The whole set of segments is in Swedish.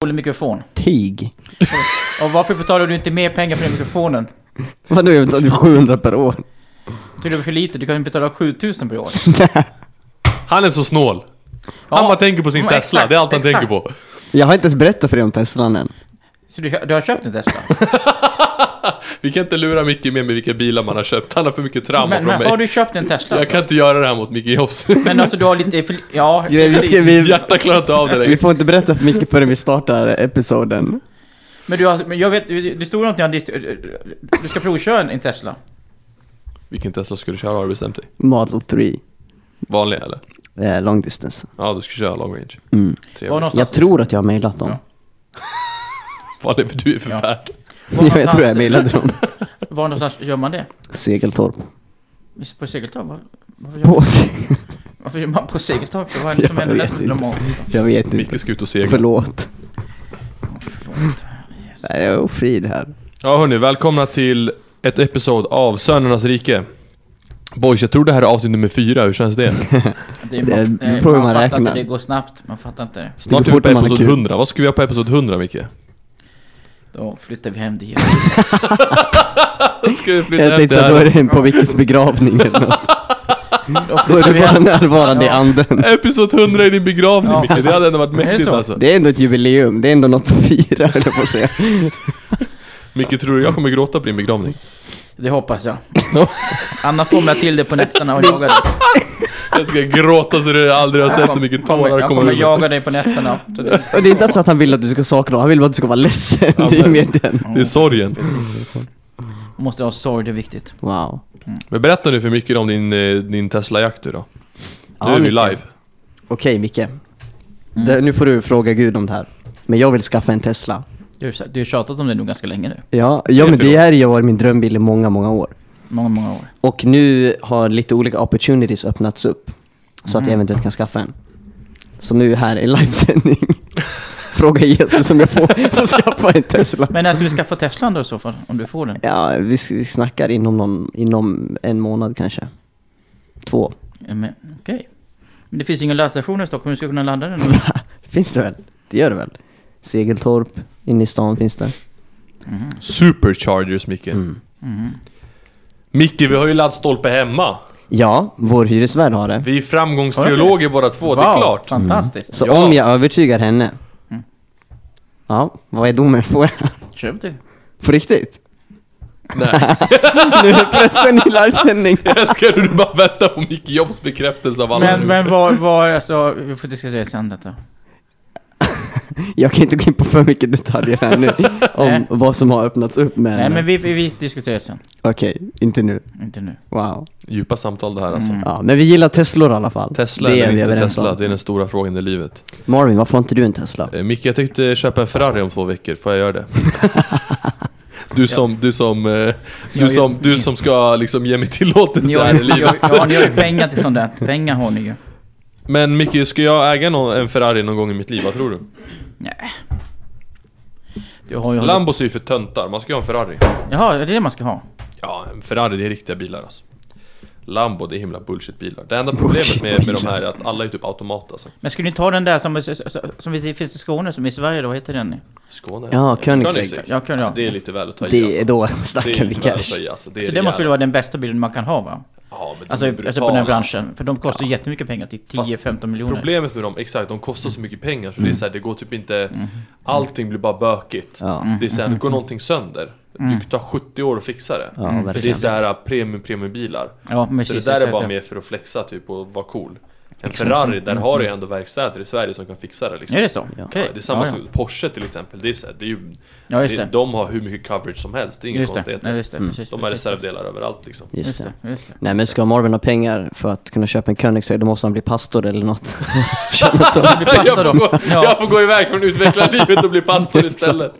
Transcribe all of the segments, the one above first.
dålig mikrofon. Tig. Och varför betalar du inte mer pengar för den mikrofonen? Vadå, jag betalar typ 700 per år. Tycker du det är för lite? Du kan ju betala 7000 per år. Han är så snål. Han Ja, bara tänker på sin ja, Tesla, exakt, det är allt han exakt. tänker på. Jag har inte ens berättat för dig om Teslan än. Så du, du har köpt en Tesla? Vi kan inte lura Micke med med vilka bilar man har köpt. Han har för mycket trauma Men, från men mig. har du köpt en Tesla Jag alltså? kan inte göra det här mot Micke Jobs. Men alltså du har lite... Ja, Vi, vi, ska, vi, Hjärtat klarar inte av det vi längre. får inte berätta för mycket förrän vi startar episoden. Men du har, men jag vet, det stod någonting om du ska provköra en, en Tesla. Vilken Tesla ska du köra har du bestämt dig? Model 3. Vanlig eller? Eh, long distance. Ja, du ska köra long range. Mm. Var Trevligt. någonstans? Jag tror att jag har mailat dem. Ja. Vad lever du i för Ja. värld? Var Ja, jag tror jag mejlade dem. Var någonstans gör man det? Segeltorp. På Segeltorp? Var- Varför gör, På se- varför gör man på Segeltorp? Vad är det som händer inte. normalt? Jag vet inte. Micke ska ut och segla. Förlåt. Förlåt. Jesus. Nej, jag är ofrid här. Ja hörni, välkomna till ett episod av Sönernas rike. Boys, jag tror det här är avsnitt nummer fyra, hur känns det? Det är, Det man, beror eh, på hur man man fattar inte, det går snabbt. Man fattar inte. Snart är vi på man episod kul. 100. Vad ska vi ha på episod 100 Micke? Då flyttar vi hem dit. Ska vi flytta Jag hem tänkte till att då är det på Vickes begravning eller något. Då Då är flyttar du vi bara hem. närvarande i anden. Episod 100 i din begravning Ja, Micke, det precis. hade ändå varit Är det mäktigt så? alltså. Det är ändå ett jubileum, det är ändå något att fira höll jag på att säga. Micke, tror du jag kommer gråta på din begravning? Det hoppas jag. Annars kommer jag till det på nätterna och jagar dig. Jag ska gråta så du aldrig har sett så mycket Jag kommer, tårar jag komma kommer ut. jaga dig på nätterna. Så det, Och det är inte ens att han vill att du ska sakna honom, han vill bara att du ska vara ledsen. Ja, det är men- mer den. Det är sorgen. Måste ha sorg, det är viktigt. Wow. Men berätta nu för Micke om din, eh, din Tesla-jakt du då. Nu Ja, är vi Micke. live. Okej Micke. Det, nu får du fråga Gud om det här. Men jag vill skaffa en Tesla. Du, du har tjatat om det nu ganska länge nu. Ja, är ja men det här har varit min drömbil i många, många år. Många, många år. Och nu har lite olika opportunities öppnats upp. Så att jag eventuellt kan skaffa en. Så nu här i livesändning. Fråga Jesus om jag får, får skaffa en Tesla. Men när ska du skaffa Teslan då i så fall? Om du får den? Ja, vi, vi snackar inom, någon, inom en månad kanske. Två. Men Okej. Men det finns ingen laddstation i Stockholm, hur ska du kunna ladda den? Finns det väl? Det gör det väl? Segeltorp, inne i stan finns det. Mhm. Superchargers Micke. Mm. Mhm. Micke, vi har ju laddstolpe hemma. Ja, vår hyresvärd har det. Vi är framgångsteologer båda två, det är Wow, klart. Fantastiskt. Så Ja. om jag övertygar henne. Mm. Ja, vad är domen? Får jag? Köp det. På riktigt? Nej, Nu är pressen i livesändning. jag älskar hur du bara väntar på Micke Jobs bekräftelse av alla Men, nu. men vad, vad, alltså, vi får diskutera sen detta. Jag kan inte gå in på för mycket detaljer här nu. Om vad som har öppnats upp men... Nej men vi, vi, vi diskuterar sen. Okej, inte nu. Inte nu. Wow. Djupa samtal det här alltså. Mm. Ja, men vi gillar Teslor i alla fall. Tesla det är eller vi inte överens Tesla, om. det är den stora frågan i livet. Marvin, varför har inte du en Tesla? Eh, Micke, jag tänkte köpa en Ferrari om två veckor, får jag göra det? Du som, du som, eh, du Jag- som, du som ska liksom ge mig tillåtelse här i livet. ja, ni har ju pengar till sånt där. Pengar har ni ju. Men Micke, ska jag äga någon, en Ferrari någon gång i mitt liv? Vad tror du? Nej. Du har ju... Lambos är ju för töntar, man ska ju ha en Ferrari. Jaha, är det det man ska ha? Ja, en Ferrari det är riktiga bilar alltså. Lambo det är himla bullshit-bilar. Det enda problemet med, med de här är att alla är typ automat alltså. Men skulle ni ta den där som, som vi- finns i Skåne, som i Sverige då, vad heter den? Skåne? Ja, Koenigsegg. Koenigsegg. Ja, kan jag. Det är lite väl att ta i Det är alltså. då Det är snackar vi lite väl att ta cash. i alltså. Det Så det måste väl vara den bästa bilen man kan ha va? Ja, men Alltså, alltså på den branschen. För de kostar jättemycket pengar, typ Fast 10-15 miljoner. Problemet med dem, exakt, de kostar så mycket pengar så det är Mm. så här, det går typ inte... Allting blir bara bökigt. Ja, Det är så här, det går någonting sönder. Du tar 70 år att fixa det. ja För det är så här premium premiumbilar. Ja, Så precis. det där är bara ja. mer för att flexa typ och vara cool. En Exakt. Ferrari, där Mm, har du mm. ju ändå verkstäder i Sverige som kan fixa det liksom. Är det så? Ja. Okej. Ja, det är samma ja, sak, Porsche till exempel, det är, så här, det är ju, Ja, just det, det. de har hur mycket coverage som helst, det är inga Just det. konstigheter. Nej, just det. Mm. Precis, De har precis. reservdelar överallt liksom. Just Just det. det. Just det. Nej men ska Marvin ha pengar för att kunna köpa en Koenigsegg då måste han bli pastor eller något. Känns så. Jag får, gå, Ja. jag får gå iväg från utvecklarlivet och bli pastor istället.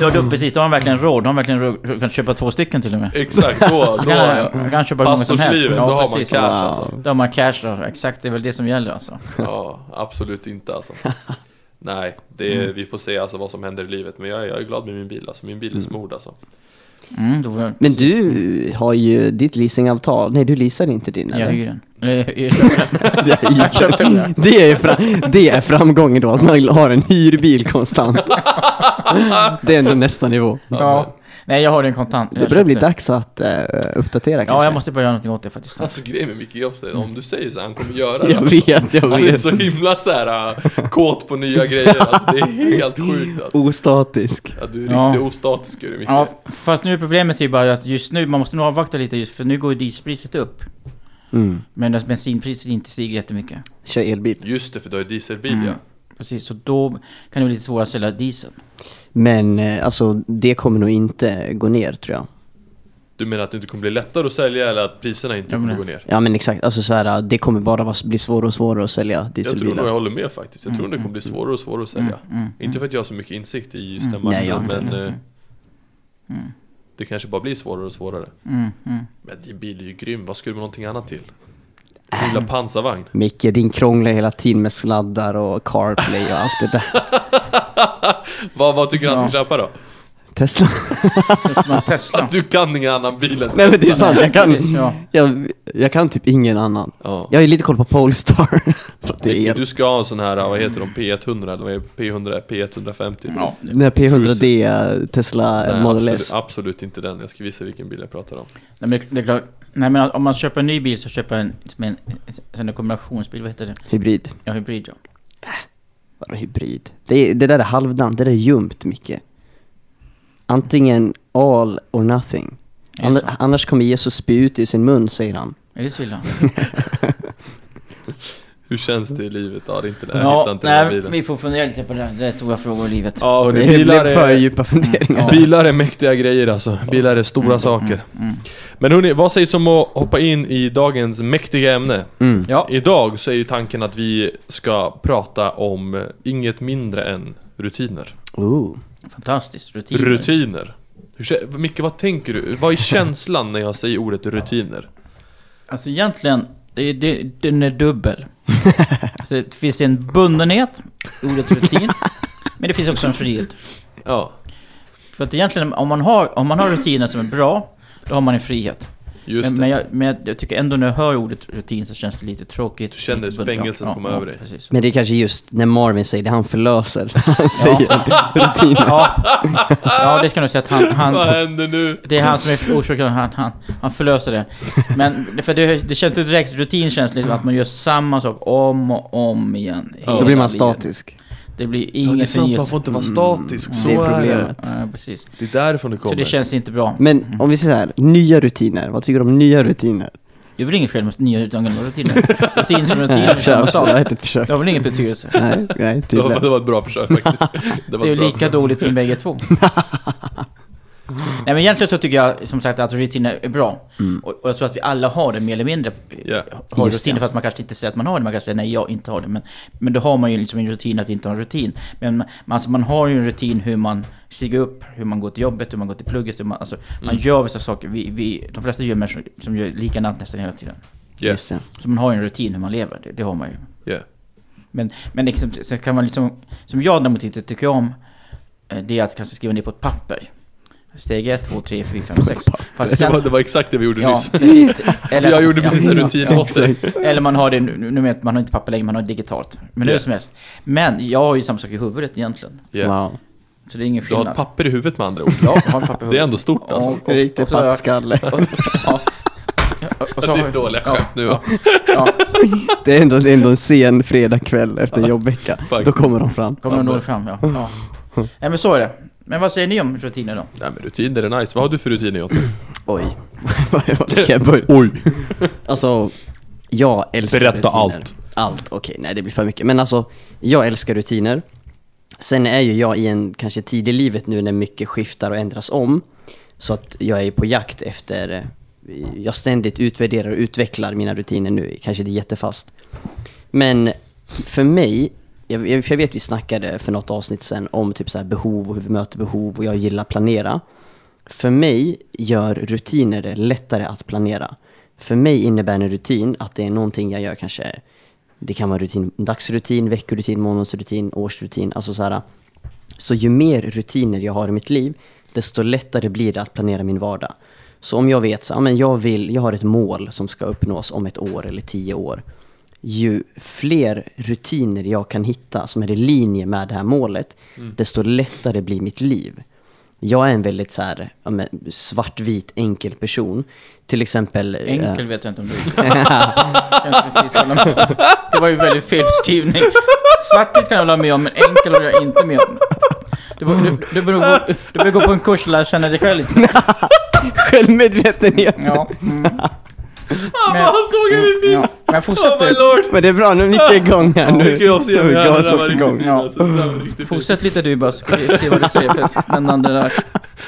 Ja, då, precis. Då har han verkligen råd. Då har han verkligen råd att köpa två stycken till och med. Exakt, då, Då då kan han, han kan köpa hur många som helst. Pastorslivet, då har man precis. cash alltså. Då har man cash då. Exakt, det är väl det som gäller alltså. Ja, absolut inte alltså. Nej, det är, vi får se alltså vad som händer i livet. Men jag, är- jag är glad med min bil alltså. Min bil är smord alltså. Mm, jag, Men du har ju ditt leasingavtal, nej du leasar inte din jag eller? hyr jag köpte den. det, är fram, det är framgången då, att man har en hyrbil konstant. Det är ändå nästa nivå. Ja. Nej, jag har den kontant. Det börjar bli dags att uh, uppdatera kanske. Ja, jag måste börja göra någonting åt det faktiskt. Alltså grejen med Micke Joff, om du säger så här, han kommer göra det. Jag vet, jag Han är vet. så himla så här äh, kåt på nya grejer, alltså det är helt sjukt alltså. Ostatisk. Ja, du är Ja. riktigt ostatisk är du Micke. Ja, fast nu är problemet ju bara att just nu, man måste nog avvakta lite just för nu går ju dieselpriset upp. Mm. Medan bensinpriset inte stiger jättemycket. Kör elbil. Just det, för du har ju dieselbil Mm. ja. Precis, så då kan det bli lite svårare att sälja diesel. Men eh, alltså, det kommer nog inte gå ner tror jag. Du menar att det inte kommer bli lättare att sälja eller att priserna inte kommer det- gå ner? Ja men exakt, alltså så här, det kommer bara bli svårare och svårare att sälja Jag tror dieselbilar. nog jag håller med faktiskt. Jag tror Mm, det kommer bli svårare och svårare att sälja. Mm, mm, Inte för att jag har så mycket insikt i just den Mm. Nej, jag marknaden, inte. men eh, Mm. det kanske bara blir svårare och svårare. Mm, mm. Men din bil är ju grym, vad skulle du med någonting annat till? Äh. Lilla pansarvagn? Micke, din krånglar hela tiden med sladdar och CarPlay och allt det där. vad, vad tycker du han ska köpa då? Tesla. Tesla. Du kan ingen annan bil än Nej men det är sant, jag kan, Precis, ja. jag, jag kan typ ingen annan. Ja. Jag har ju lite koll på Polestar. det är du ska ha en sån här, vad heter de, P100 eller vad är det? P100, P150? Ja, här P100D Tesla Nej, Model absolut, S. absolut inte den. Jag ska visa vilken bil jag pratar om. Nej, men det är klart. Nej men om man köper en ny bil så köper en, som en, en kombinationsbil, vad heter det? Hybrid. Ja, hybrid ja. Vadå hybrid? Det, det där är halvdant, det där är ljumt Micke. Antingen all or nothing. Annars kommer Jesus spy ut ur sin mun, säger han. Är det så illa? Hur känns det i livet? Ja, det är inte det. Jag Ja, inte nej, bilen. vi får fundera lite på det. Det är stora frågor i livet. Ja, hörni, Det bilar blev för är, djupa funderingar. Ja. bilar är mäktiga grejer alltså. Bilar är stora saker. Mm. Men hörni, vad sägs om att hoppa in i dagens mäktiga ämne? Mm. Ja, Idag så är ju tanken att vi ska prata om eh, inget mindre än rutiner. Ooh. fantastiskt. Rutiner. Rutiner. Hur, Micke, vad tänker du? Vad är känslan när jag säger ordet rutiner? Alltså egentligen, det, det, den är dubbel. alltså, det finns en bundenhet, ordet rutin. men det finns också en frihet. Ja, För att egentligen, om man har, om man har rutiner som är bra, då har man en frihet. Just Men, det. men, jag, men jag, jag tycker ändå när jag hör ordet rutin så känns det lite tråkigt. Du känner lite bunden. fängelset komma över dig. Precis. Men det är kanske just när Marvin säger det, han förlöser. Han säger rutiner. Ja, ja, det ska jag säga att han, Vad han, händer nu? det är han som är orsaken, han, han, han förlöser det. Men för det, det känns direkt, rutin känns lite att man gör samma sak om och om igen. Ja. Då blir man statisk. Det blir Ja, det är ingen sant, man får inte vara statisk. Så det är är det. problemet. Ja, precis. Det är därifrån det Så kommer. det känns inte bra. Men om vi säger så här, nya rutiner. Vad tycker du om nya rutiner? Det är väl inget fel med nya utan gamla rutiner? Rutin som rutin är samma sak. Det har väl ingen betydelse? Nej, nej, Det var, det var ett bra försök faktiskt. Det, var Det är lika dåligt med bägge två. Nej men egentligen så tycker jag som sagt att rutiner är bra. Mm. Och, och jag tror att vi alla har det mer eller mindre. Ja. Har Just rutiner för att man kanske inte säger att man har det. Man kanske säger nej jag inte har det. Men, men då har man ju liksom en rutin att inte ha en rutin. Men man, alltså, man har ju en rutin hur man stiger upp, hur man går till jobbet, hur man går till plugget. Hur man, alltså, man Mm. gör vissa saker. Vi, vi, de flesta gör människor som gör likadant nästan hela tiden. Yeah. Just det. Så man har ju en rutin hur man lever. Det, det har man ju. Yeah. Men, men liksom, så kan man liksom, som jag däremot inte tycker om, eh, det är att kanske skriva ner på ett papper. Steg 1, 2, 3, 4, 5, 6. Fast Det var, det var exakt det vi gjorde ja, nyss. precis. Eller, Jag gjorde precis en ja, rutin ja, åt dig. Eller man har det, nu, nu vet man har inte papper längre, man har det digitalt. Men hur Ja. som helst. Men jag har ju samma sak i huvudet egentligen. Yeah. Wow. Så det är ingen Du har skillnad. ett papper i huvudet med andra ord. Ja, jag har ett papper i Det är huvudet. ändå stort alltså. Och- och- Riktig och så har jag- pappskalle. Ja. Och så det har är dåliga ja, skämt nu ja, alltså. ja. Det är ändå, det är ändå en sen fredagkväll efter en jobbvecka. Faktiskt. Då kommer de fram. Kommer de nog fram, ja. ja. Nej men så är det. Men vad säger ni om rutiner då? Nej men rutiner är nice. Vad har du för rutiner Jotte? Oj. Var ska jag börja? Oj! Alltså, jag älskar Berätta rutiner. allt. Allt, okej, nej det blir för mycket. Men alltså, jag älskar rutiner. Sen är ju jag i en kanske tid i livet nu när mycket skiftar och ändras om. Så att jag är på jakt efter, eh, jag ständigt utvärderar och utvecklar mina rutiner nu. Kanske det är jättefast. Men för mig, jag, jag för jag vet vi snackade för något avsnitt sen om typ så här behov och hur vi möter behov och jag gillar att planera. För mig gör rutiner det lättare att planera. För mig innebär en rutin att det är någonting jag gör kanske, det kan vara rutin, dagsrutin, veckorutin, månadsrutin, årsrutin, alltså så här. Så ju mer rutiner jag har i mitt liv, desto lättare blir det att planera min vardag. Så om jag vet så, men jag, vill, jag har ett mål som ska uppnås om ett år eller tio år. Ju fler rutiner jag kan hitta som är i linje med det här målet, desto lättare blir mitt liv. Jag är en väldigt så här, svartvit, enkel person. Till exempel... eh, Enkel vet jag inte om du är. Det var ju väldigt felskrivning. Svartvitt kan jag hålla med om, men enkel håller jag inte med om. Du bör, du, du, bör gå, du bör gå på en kurs och lära känna dig själv lite. Självmedvetenhet. Ja. Mm. Ah, vad han såg henne fint! Ja. Men Oh fortsätt, lord! Men det är bra, nu gick jag igång här. Nu jag nu det det var riktigt igång. fint Ja. alltså. Det där var riktigt fint. fortsätt lite du bara, så ska vi se vad du säger för spännande där.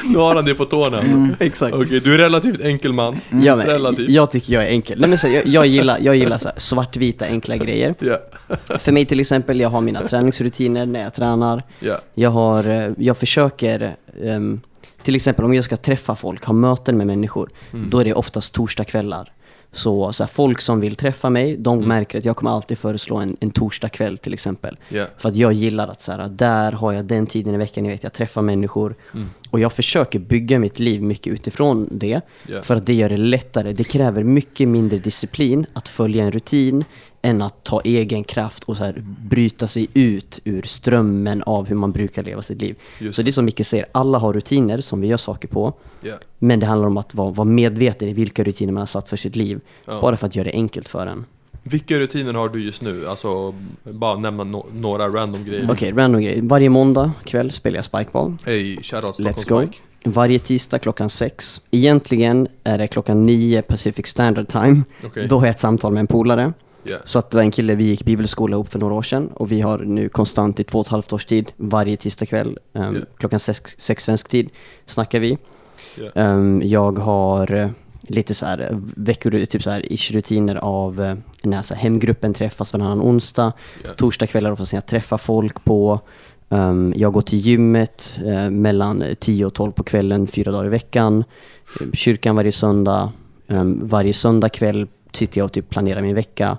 Nu har han det på tårna. Mm. Exakt. Okej, du är relativt enkel man. Ja, men, Relativt. jag tycker jag är enkel. Nej, men så, jag, jag gillar, jag gillar så här, svartvita enkla grejer. Ja. För mig till exempel, jag har mina träningsrutiner när jag tränar. Ja. Jag, har, eh, jag försöker, ehm, till exempel om jag ska träffa folk, ha möten med människor, Mm. då är det oftast torsdagskvällar. Så, så här, folk som vill träffa mig, de Mm. märker att jag kommer alltid föreslå en, en torsdagkväll till exempel. Ja. För att jag gillar att så här, där har jag den tiden i veckan jag vet jag träffar människor. Mm. Och jag försöker bygga mitt liv mycket utifrån det. Ja. För att det gör det lättare. Det kräver mycket mindre disciplin att följa en rutin än att ta egen kraft och så här bryta sig ut ur strömmen av hur man brukar leva sitt liv. Just Så det är som Micke säger, alla har rutiner som vi gör saker på. Ja. Men det handlar om att vara, vara medveten i vilka rutiner man har satt för sitt liv. Ja. Bara för att göra det enkelt för en. Vilka rutiner har du just nu? Alltså, bara nämna no några random grejer. Okej, random grej. Varje måndag kväll spelar jag spikeball. Hej, shoutout Let's go. Bike. Varje tisdag klockan sex. Egentligen är det klockan nio Pacific Standard Time. Okej. Då har jag ett samtal med en polare. Ja. Så att det var en kille, vi gick bibelskola ihop för några år sedan och vi har nu konstant i två och ett halvt års tid varje tisdagkväll um, Ja. klockan sex, sex svensk tid snackar vi. Ja. Ehm, jag har eh, lite så här eh, veckor, typ så här ish-rutiner av eh, när så här, hemgruppen träffas varannan onsdag. Ja. Torsdagskvällar oftast när jag träffar folk på. Ehm, jag går till gymmet eh, mellan 10 och 12 på kvällen, fyra dagar i veckan. Eh, Kyrkan varje söndag. Um, varje söndag kväll sitter jag och typ planerar min vecka.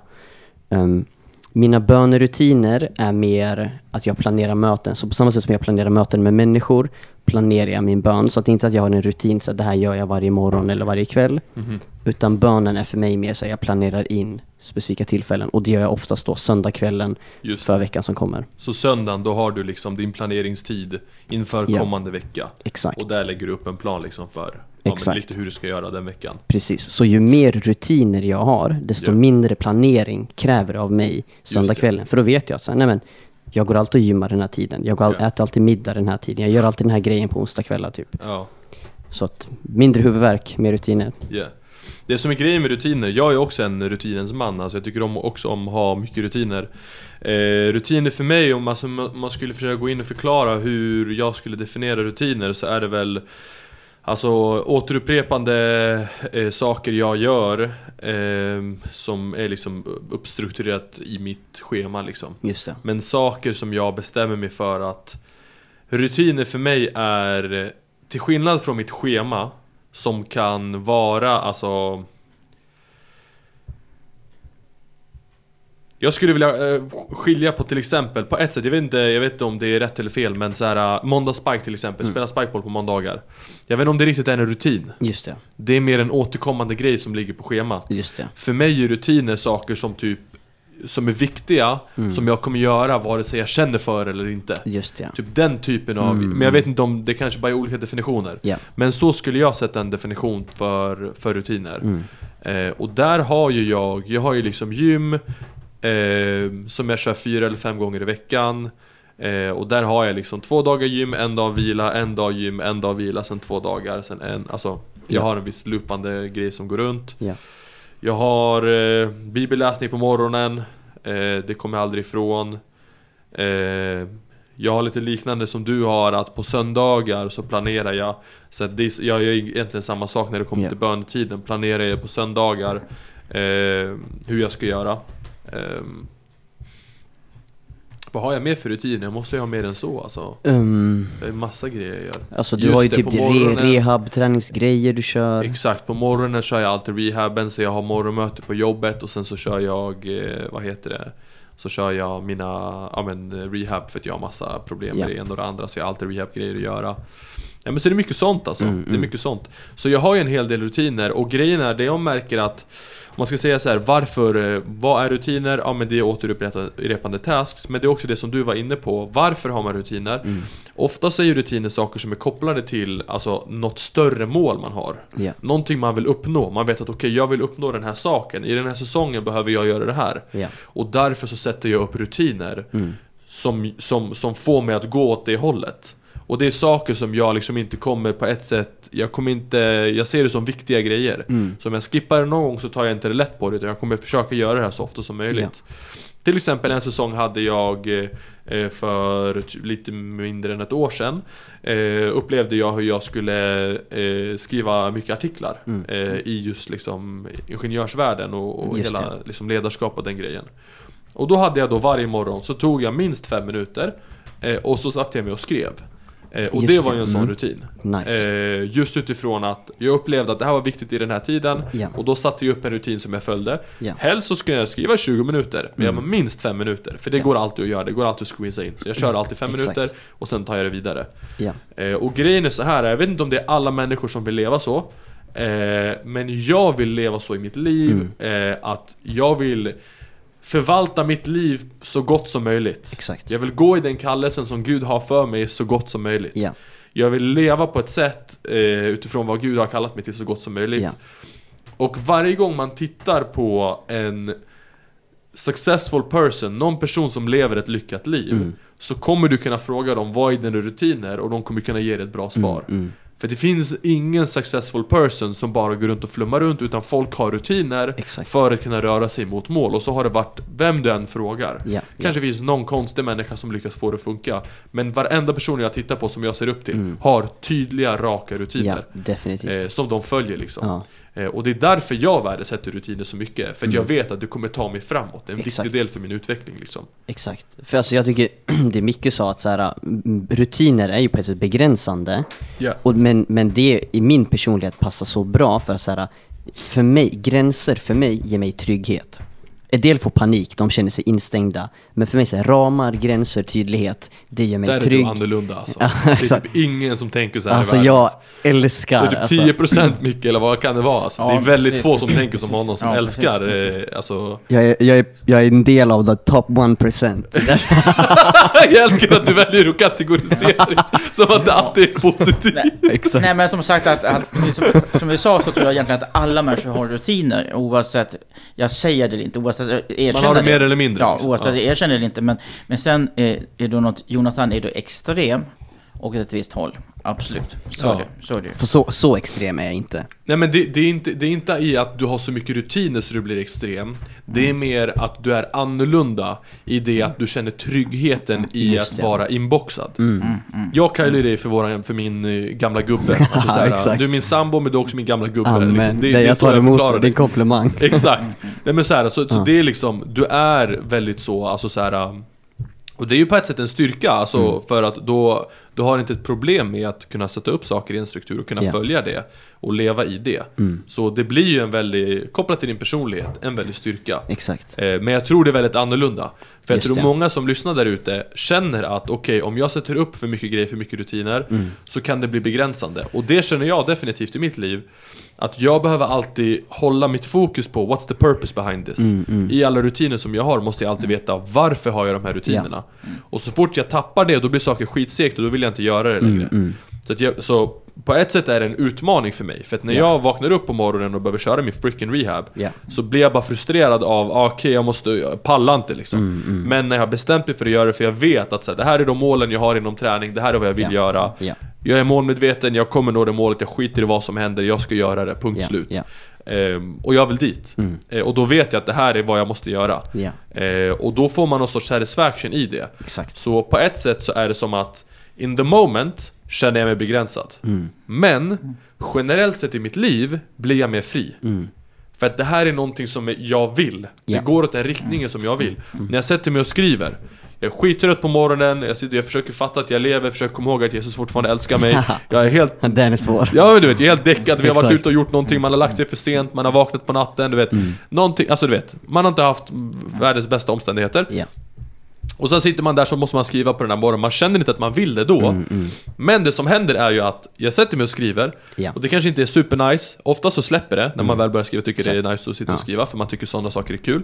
Ehm, mina bönerutiner är mer att jag planerar möten. Så på samma sätt som jag planerar möten med människor planerar jag min bön. Så att det inte att jag har en rutin så att det här gör jag varje morgon eller varje kväll. Mhm. Utan bönen är för mig mer så att jag planerar in specifika tillfällen. Och det gör jag oftast då söndagskvällen för veckan som kommer. Så söndagen, då har du liksom din planeringstid inför Ja. kommande vecka. Exakt. Och där lägger du upp en plan liksom för ja, Exakt. lite hur du ska göra den veckan. Precis. Så ju mer rutiner jag har, desto Ja. mindre planering kräver det av mig söndagskvällen. För då vet jag att så här, nej men, jag går alltid och gymmar den här tiden. Jag går all, Ja. äter alltid middag den här tiden. Jag gör alltid den här grejen på onsdagskvällar typ. Så att mindre huvudvärk, mer rutiner. Yeah. Det som är grejen med rutiner, jag är också en rutinens man, alltså jag tycker om också om att ha mycket rutiner. Eh, rutiner för mig, om alltså, man skulle försöka gå in och förklara hur jag skulle definiera rutiner så är det väl Alltså återupprepande eh, saker jag gör eh, som är liksom uppstrukturerat i mitt schema liksom. Just det. Men saker som jag bestämmer mig för att Rutiner för mig är Till skillnad från mitt schema Som kan vara alltså Jag skulle vilja eh, skilja på till exempel, på ett sätt, jag vet inte, jag vet inte om det är rätt eller fel men så här uh, måndagsspike till exempel, spela spikeball på måndagar Jag vet inte om det riktigt är en rutin Just det. Det är mer en återkommande grej som ligger på schemat Just det. för mig är rutiner saker som typ Som är viktiga, Mm. som jag kommer göra vare sig jag känner för eller inte Just det. Typ den typen av, Mm. men jag vet inte om det kanske bara är olika definitioner Ja. Men så skulle jag sätta en definition för, för rutiner Mm. eh, Och där har ju jag, jag har ju liksom gym eh, Som jag kör fyra eller fem gånger i veckan eh, Och där har jag liksom två dagar gym, en dag vila, en dag gym, en dag vila, sen två dagar, sen en Alltså, jag Ja. har en viss loopande grej som går runt Ja. Jag har eh, bibelläsning på morgonen eh, Det kommer jag aldrig ifrån. Eh, Jag har lite liknande som du har att på söndagar så planerar jag. Så att det, jag gör egentligen samma sak när det kommer Ja. till bönetiden. Planerar jag på söndagar eh, Hur jag ska göra. Eh, Vad har jag mer för rutiner? Jag måste ju ha mer än så alltså Um, Det är massa grejer jag gör alltså du Just har ju det, typ re, morgonen. rehab, träningsgrejer du kör. Exakt, på morgonen kör jag alltid rehaben så jag har morgonmöte på jobbet och sen så kör jag, eh, vad heter det? Så kör jag mina, ja men eh, rehab för att jag har massa problem med Ja. det ena och det andra så jag har alltid rehabgrejer att göra Ja men så är det mycket sånt alltså. Mm, Det är mycket sånt. Så jag har ju en hel del rutiner och grejen är, det jag märker att om man ska säga så här, varför, eh, vad är rutiner? Ja men det är återupprepande tasks, men det är också det som du var inne på. Varför har man rutiner? Mm. Ofta så är ju rutiner saker som är kopplade till alltså, något större mål man har. Ja. Någonting man vill uppnå. Man vet att okej, jag vill uppnå den här saken. I den här säsongen behöver jag göra det här. Ja. Och därför så sätter jag upp rutiner Mm. som, som, som får mig att gå åt det hållet. Och det är saker som jag liksom inte kommer på ett sätt, jag kommer inte, jag ser det som viktiga grejer. Mm. Så om jag skippar det någon gång så tar jag inte det lätt på det utan jag kommer försöka göra det här så ofta som möjligt. Till exempel en säsong hade jag eh, för lite mindre än ett år sedan eh, Upplevde jag hur jag skulle eh, skriva mycket artiklar Mm. i just liksom ingenjörsvärlden och, och hela liksom ledarskap och den grejen. Och då hade jag då varje morgon så tog jag minst fem minuter och så satte jag mig och skrev. Eh, och Just det var ju en sån mm. rutin. Nice. Eh, just utifrån att jag upplevde att det här var viktigt i den här tiden Ja. och då satte jag upp en rutin som jag följde. Ja. Helst så ska jag skriva 20 minuter, men jag Mm. var minst 5 minuter. För det Ja. går alltid att göra, det går alltid att squeeza in. Så jag kör alltid 5 Exakt. minuter och sen tar jag det vidare. Eh, och grejen är så här, jag vet inte om det är alla människor som vill leva så. Eh, men jag vill leva så i mitt liv, Mm. eh, att jag vill förvalta mitt liv så gott som möjligt. Exakt. Jag vill gå i den kallelsen som Gud har för mig så gott som möjligt. Ja. Jag vill leva på ett sätt eh, utifrån vad Gud har kallat mig till så gott som möjligt. Ja. Och varje gång man tittar på en successful person, någon person som lever ett lyckat liv, Mm. så kommer du kunna fråga dem vad är dina rutiner och de kommer kunna ge dig ett bra svar. Mm. Mm. För det finns ingen successful person som bara går runt och flummar runt, utan folk har rutiner Exakt. för att kunna röra sig mot mål. Och så har det varit vem du än frågar. Ja. Kanske finns någon konstig människa som lyckas få det att funka Men varenda person jag tittar på som jag ser upp till Mm. Har tydliga, raka rutiner definitivt. eh, Som de följer liksom Ja. Eh, Och det är därför jag värdesätter rutiner så mycket För att jag vet att det kommer ta mig framåt Det är en Mm. Exakt. viktig del för min utveckling liksom Exakt. För alltså jag tycker det Micke sa att så här, mm, rutiner är ju på ett sätt begränsande. Ja. Och, men, men det i min personlighet passar så bra för att så här, för mig, gränser för mig ger mig trygghet. En del får panik, de känner sig instängda. Men för mig så här, ramar, gränser, tydlighet, det gör mig Där är trygg. du annorlunda alltså Det är typ ingen som tänker så här i Alltså världen, jag alltså. älskar... Det är alltså, typ 10% Micke eller vad kan det vara? Alltså, Ja, det är väldigt precis, få som precis, tänker som precis. honom som Ja, älskar precis, precis. eh, alltså jag, är, jag, är, jag är en del av the top 1%. Jag älskar att du väljer att kategorisera det som att det alltid är positivt Nej. Nej men som sagt, att, att, precis som, som vi sa så tror jag egentligen att alla människor har rutiner oavsett, jag säger det eller inte, oavsett jag erkänner Man har det mer eller mindre Ja, liksom. oavsett Ja. erkänner det inte. Men, men sen är, är då något, Jonathan är då extrem åt ett visst håll. Absolut, så Ja. är det. Så är det. För så, så extrem är jag inte. Nej men det, det, är inte, det är inte i att du har så mycket rutiner så du blir extrem Det är mer att du är annorlunda i det att du känner tryggheten i Just att det. vara inboxad Mm. Jag kallar ju dig för, våran, för min eh, gamla gubbe alltså, såhär, exakt. Du är min sambo men du är också min gamla gubbe Amen. liksom. det, det är jag så tar emot det. din komplimang. Exakt. Nej men så, här, så, så det är liksom, du är väldigt så, alltså så här. um, Och det är ju på ett sätt en styrka, alltså Mm. för att då Du har inte ett problem med att kunna sätta upp saker i en struktur och kunna Ja. följa det Och leva i det Mm. Så det blir ju en väldigt, kopplat till din personlighet, en väldig styrka Exakt. Eh, Men jag tror det är väldigt annorlunda För jag Just tror det. många som lyssnar där ute känner att okej, om jag sätter upp för mycket grejer, för mycket rutiner Mm. Så kan det bli begränsande Och det känner jag definitivt i mitt liv Att jag behöver alltid hålla mitt fokus på What's the purpose behind this? Mm, mm. I alla rutiner som jag har måste jag alltid veta varför har jag de här rutinerna? Och så fort jag tappar det, då blir saker skitsegt och då vill jag inte göra det längre Mm, mm. så, jag, så på ett sätt är det en utmaning för mig, för att när Ja. jag vaknar upp på morgonen och behöver köra min freaking rehab Ja. Så blir jag bara frustrerad av, ah, okej jag måste, jag pallar inte liksom Mm, mm. Men när jag har bestämt mig för att göra det, för jag vet att så här, det här är de målen jag har inom träning, det här är vad jag vill Ja. göra Ja. Jag är målmedveten, jag kommer nå det målet, jag skiter i vad som händer, jag ska göra det, punkt slut. Ehm, Och jag vill dit Mm. Eh, Och då vet jag att det här är vad jag måste göra Ja. Eh, Och då får man någon sorts satisfaction i det Exakt. Så på ett sätt så är det som att In the moment känner jag mig begränsad Mm. Men generellt sett i mitt liv blir jag mer fri Mm. För att det här är någonting som jag vill Ja. Det går åt den riktningen som jag vill När jag sätter mig och skriver Jag är skittrött på morgonen, jag, sitter, jag försöker fatta att jag lever, försöker komma ihåg att Jesus fortfarande älskar mig Jag är helt Den är svår. Ja men du vet, jag är helt däckad, vi har varit ute och gjort någonting, man har lagt sig för sent, man har vaknat på natten, du vet Mm. Någonting, alltså du vet, man har inte haft världens bästa omständigheter Ja. Och sen sitter man där så måste man skriva på den här morgonen, man känner inte att man vill det då. Mm, Men det som händer är ju att jag sätter mig och skriver, Ja. och det kanske inte är supernice. Ofta så släpper det när man väl börjar skriva, tycker det Exakt. är nice att sitta och Ja. skriva, för man tycker sådana saker är kul.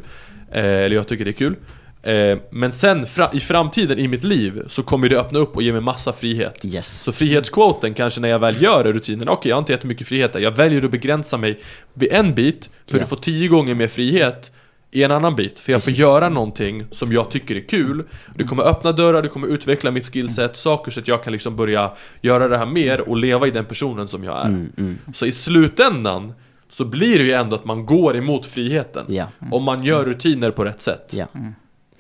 Eh, eller jag tycker det är kul. Eh, men sen fra, i framtiden i mitt liv så kommer det öppna upp och ge mig massa frihet. Yes. Så frihetskvoten kanske när jag väl gör rutinen, okej jag har inte jättemycket frihet där, jag väljer att begränsa mig vid en bit för Ja. att få tio gånger mer frihet i en annan bit. För jag får Precis. göra någonting som jag tycker är kul. Det kommer öppna dörrar, det kommer utveckla mitt skillset, saker så att jag kan liksom börja göra det här mer och leva i den personen som jag är. Mm, mm. Så i slutändan så blir det ju ändå att man går emot friheten. Ja, Om man gör rutiner på rätt sätt. ja.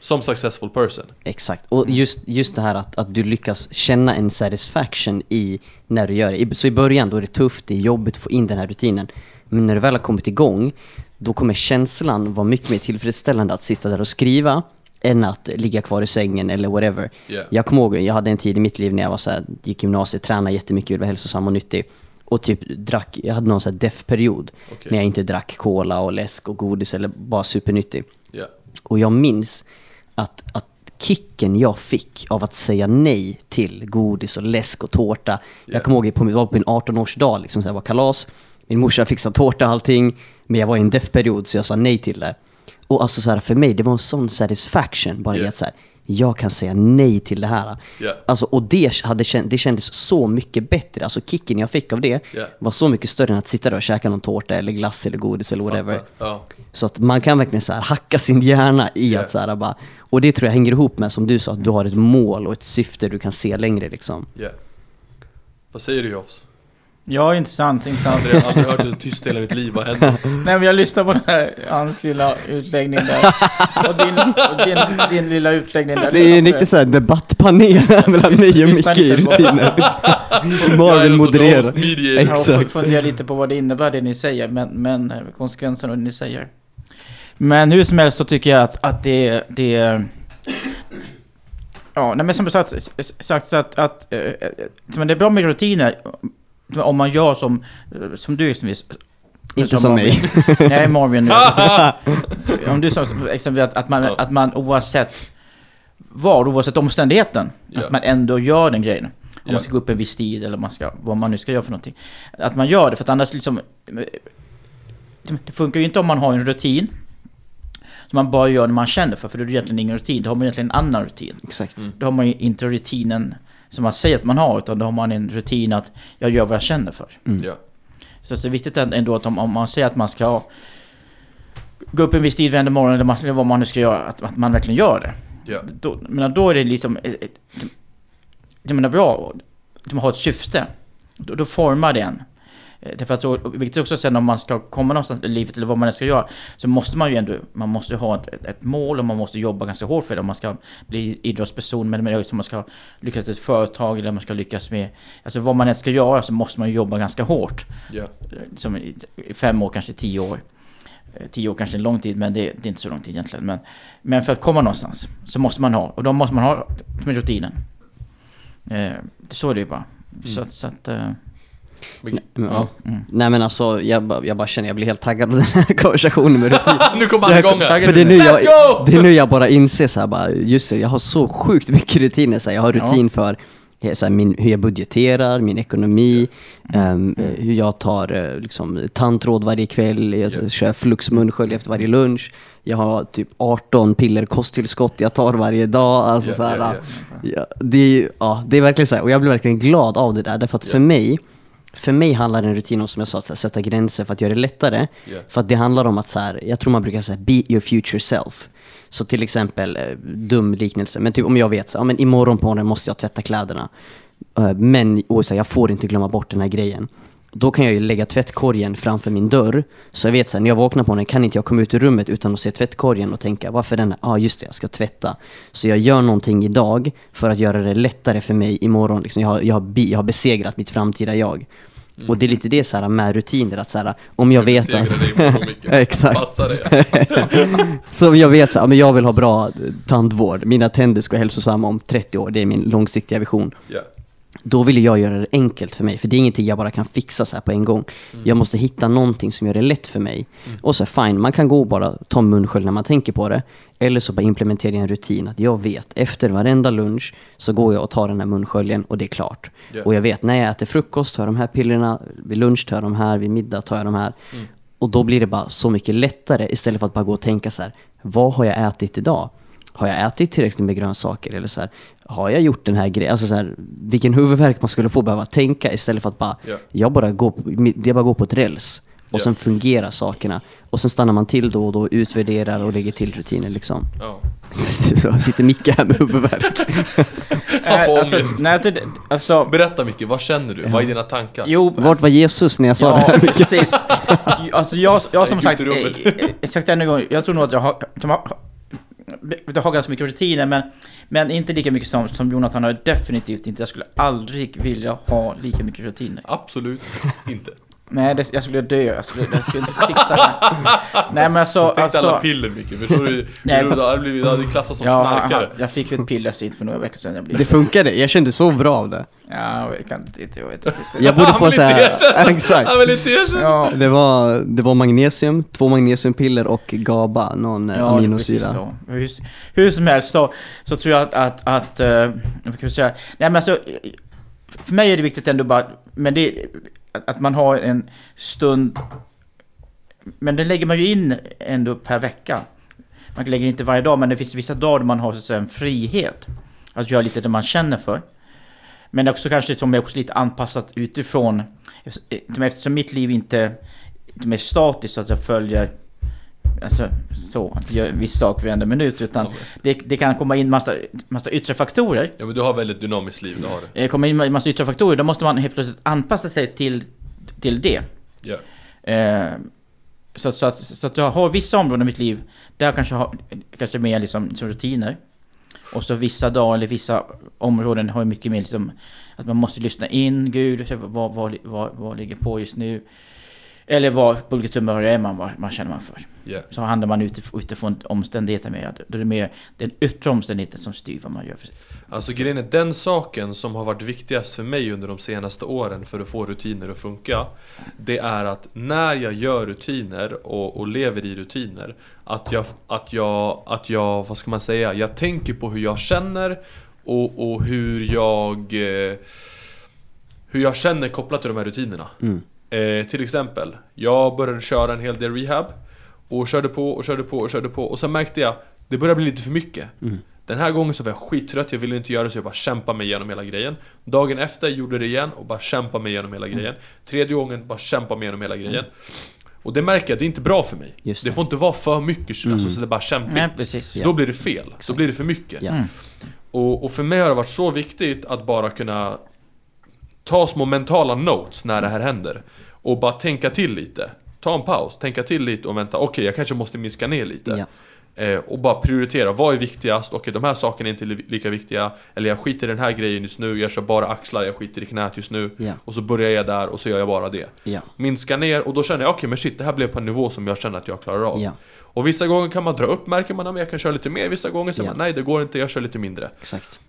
Som successful person. Exakt. Och just, just det här att, att du lyckas känna en satisfaction i när du gör det. Så i början då är det tufft, det är jobbigt att få in den här rutinen. Men när du väl har kommit igång, då kommer känslan vara mycket mer tillfredsställande att sitta där och skriva än att ligga kvar i sängen eller whatever. Yeah. Jag kommer ihåg, jag hade en tid i mitt liv när jag var så här, gick gymnasiet, tränade jättemycket, vara hälsosam och nyttig. Och typ drack, jag hade någon sån här deff-period. Okej. När jag inte drack cola och läsk och godis eller bara supernyttig. Yeah. Och jag minns att, att kicken jag fick av att säga nej till godis och läsk och tårta. Ja. Jag kommer ihåg, på, det var på min 18-årsdag, liksom, så jag var kalas. Min morsa fixade tårta och allting. Men jag var i en deff-period så jag sa nej till det. Och alltså så här, för mig, det var en sån satisfaction bara i Ja. att så här, jag kan säga nej till det här. Ja. Alltså, och det, hade, det kändes så mycket bättre. Alltså kicken jag fick av det Ja. var så mycket större än att sitta där och käka någon tårta eller glass eller godis eller whatever. Ja. Så att man kan verkligen så här hacka sin hjärna i Ja. att så här bara, och det tror jag hänger ihop med som du sa, att du har ett mål och ett syfte du kan se längre liksom. Yeah. Vad säger du Jofs? Ja, intressant, intressant. Jag har aldrig hört det så tyst i hela mitt liv, vad hände? Nej men jag lyssnar på den här, hans lilla utläggning där. Och din, och din, din lilla utläggning där. Det är en riktig såhär debattpanel mellan mig och Micke i rutiner. Marvin modererar. Exakt. Jag får fundera lite på vad det innebär det ni säger, men, men eh, konsekvenserna av det ni säger. Men hur som helst så tycker jag att, att det, det Ja, nej men som sagt, sagt så att, att eh, eh, men det är bra med rutiner om man gör som, eh, som du exempelvis. Inte som mig. Marvin. Nej, Marvin. nu. om du sa som exempel att, att, man, Ja. att man oavsett vad, oavsett omständigheten, Ja. att man ändå gör den grejen. Om Ja. man ska gå upp en viss tid eller man ska, vad man nu ska göra för någonting. Att man gör det, för att annars liksom... Det funkar ju inte om man har en rutin. Som man bara gör när man känner för, för då är det egentligen ingen rutin. Då har man egentligen en annan rutin. Exakt. Mm. Då har man ju inte rutinen som man säger att man har, utan då har man en rutin att jag gör vad jag känner för. Ja. Så det är viktigt ändå att om, om man säger att man ska gå upp en viss tid varje morgon eller vad man nu ska göra, att, att man verkligen gör det. Ja. Då, men då är det liksom... eh, eh, Jag menar bra, att man har ett syfte. Då, då formar det en. Därför att så, vilket också sen om man ska komma någonstans i livet eller vad man än ska göra så måste man ju ändå, man måste ha ett, ett, mål och man måste jobba ganska hårt för det om man ska bli idrottsperson men men om man ska lyckas i ett företag eller om man ska lyckas med, alltså vad man än ska göra så måste man jobba ganska hårt Ja. som i i fem år, kanske tio år. Eh, Tio år kanske är en lång tid, men det, det är inte så lång tid egentligen. Men, men för att komma någonstans så måste man ha, och då måste man ha som är rutinen. Eh, så är det ju bara. Så, att- så att... Eh, Men, ja. mm. Nej men alltså, jag, bara- jag bara känner, jag blir helt taggad av den här konversationen med rutin. nu kommer han igång. För det är, nu jag, Let's go! det är nu jag bara inser så här, bara, just det, jag har så sjukt mycket rutiner. Så här, jag har rutin för eh, så här, min, hur jag budgeterar, min ekonomi, ehm, eh, hur jag tar eh, liksom, tandtråd varje kväll, jag Ja. kör flux munskölj efter varje lunch. Jag har typ 18 piller kosttillskott jag tar varje dag. Alltså, Ja, så här, ja, Ja, det, är, ja, det är verkligen så här, och jag blir verkligen glad av det där. Därför att Ja. för mig, för mig handlar en rutin om, som jag sa, att sätta gränser för att göra det lättare. Ja. För att det handlar om att så här, jag tror man brukar säga be your future self. Så till exempel, eh, dum liknelse, men typ om jag vet så, ja, men imorgon på morgonen måste jag tvätta kläderna. Eh, Men och så jag får inte glömma bort den här grejen. Då kan jag ju lägga tvättkorgen framför min dörr. Så jag vet så här, när jag vaknar på morgonen kan inte jag komma ut ur rummet utan att se tvättkorgen och tänka varför den, ja ah, just det, jag ska tvätta. Så jag gör någonting idag för att göra det lättare för mig imorgon. Liksom jag, har, jag, har, bi- jag har besegrat mitt framtida jag. Och det är lite det så här med rutiner, att så här, om jag vet att... Exakt. Så om jag vet så här, men jag vill ha bra tandvård, mina tänder ska vara hälsosamma om 30 år, det är min långsiktiga vision. Ja. Då vill jag göra det enkelt för mig, för det är ingenting jag bara kan fixa så här på en gång. Jag måste hitta någonting som gör det lätt för mig. Och så fine, man kan gå och bara ta munskölj när man tänker på det. Eller så bara implementera en rutin att jag vet, efter varenda lunch så går jag och tar den här munsköljen och det är klart. Ja. Och jag vet, när jag äter frukost tar jag de här pillerna, vid lunch tar jag de här, vid middag tar jag de här. Och då blir det bara så mycket lättare istället för att bara gå och tänka så här, vad har jag ätit idag? Har jag ätit tillräckligt med grönsaker? Eller så här, har jag gjort den här grejen? Alltså så här, vilken huvudvärk man skulle få behöva tänka istället för att bara, Ja. jag bara går på, jag bara går på ett räls. Och Ja. sen fungerar sakerna. Och sen stannar man till då och då, utvärderar och lägger till rutiner liksom. Ja. Så sitter Micke här med huvudvärk. Alltså, nej, det, alltså, Berätta Micke, vad känner du? Vad är dina tankar? jo, Vart var Jesus när jag sa det ja, här? precis. Alltså jag, jag som Jag sagt, eh, eh, sagt ännu en gång, jag tror nog att jag har, som jag har ganska mycket rutiner, men, men inte lika mycket som, som Jonathan har. Definitivt inte. Jag skulle aldrig vilja ha lika mycket rutiner. Absolut inte. Nej, det, jag skulle dö. Jag skulle, jag skulle inte fixa det. Nej, men alltså... Tänk dig alla alltså piller Micke, förstår du? Nej, du hade blivit, du hade klassats som ja, knarkare. jag fick ju ett piller sist för några veckor sedan. Jag Det blev, funkade, jag kände så bra av det. ja, jag kan inte, jag vet inte. Jag borde Han få vill så inte här, erkänna. exakt. Han vill inte erkänna! Ja, Det var, det var magnesium, två magnesiumpiller och GABA, någon eh, Ja, precis aminosyra. så. Hur, hur som helst så, så tror jag att, att, att eh, vad kan jag säga? Nej men alltså, för mig är det viktigt ändå bara, men det, att, att man har en stund, men den lägger man ju in ändå per vecka. Man lägger inte varje dag, men det finns vissa dagar där man har så att säga, en frihet. Att göra lite det man känner för. Men också kanske som är också lite anpassat utifrån, eftersom mitt liv inte, inte är statiskt, så att jag följer Alltså så, att jag gör en viss sak varenda minut. Utan det, det kan komma in massa, massa yttre faktorer. Ja men du har väldigt dynamiskt liv, det har du. Det kommer in massa yttre faktorer. Då måste man helt plötsligt anpassa sig till, till det. Ja. Eh, så, så, att, så att jag har vissa områden i mitt liv där jag kanske har kanske mer liksom, som rutiner. Och så vissa dagar eller vissa områden har mycket mer liksom att man måste lyssna in, Gud, vad, vad, vad, vad ligger på just nu? Eller vad, på vilket humör är man, vad, vad känner man för? Ja. Så handlar man utif- utifrån omständigheter mer. Då är det mer den yttre omständigheten som styr vad man gör. För sig. Alltså grejen är den saken som har varit viktigast för mig under de senaste åren för att få rutiner att funka Det är att när jag gör rutiner och, och lever i rutiner Att jag, att jag, att jag, vad ska man säga, jag tänker på hur jag känner och, och hur jag eh, Hur jag känner kopplat till de här rutinerna Mm. Eh, till exempel, jag började köra en hel del rehab Och körde på och körde på och körde på och sen märkte jag Det började bli lite för mycket Mm. Den här gången så var jag skittrött, jag ville inte göra det så jag bara kämpade mig igenom hela grejen Dagen efter gjorde det igen och bara kämpade mig igenom hela grejen Tredje gången bara kämpade mig igenom hela grejen Och det märker jag, det är inte bra för mig Just det. det. får inte vara för mycket, alltså så det är bara kämpigt Nej, precis. Då blir det fel, då blir det för mycket Ja. Mm. och, och för mig har det varit så viktigt att bara kunna ta små mentala notes när det här händer. Och bara tänka till lite. Ta en paus, tänka till lite och vänta, okej jag kanske måste minska ner lite. Ja. Eh, och bara prioritera, vad är viktigast? Okej de här sakerna är inte li- lika viktiga. Eller jag skiter i den här grejen just nu, jag kör bara axlar, jag skiter i knät just nu. Ja. Och så börjar jag där och så gör jag bara det. Ja. Minska ner och då känner jag, okej men shit det här blev på en nivå som jag känner att jag klarar av. Ja. Och vissa gånger kan man dra upp, märker man att jag kan köra lite mer, vissa gånger säger man nej det går inte, jag kör lite mindre. Exakt.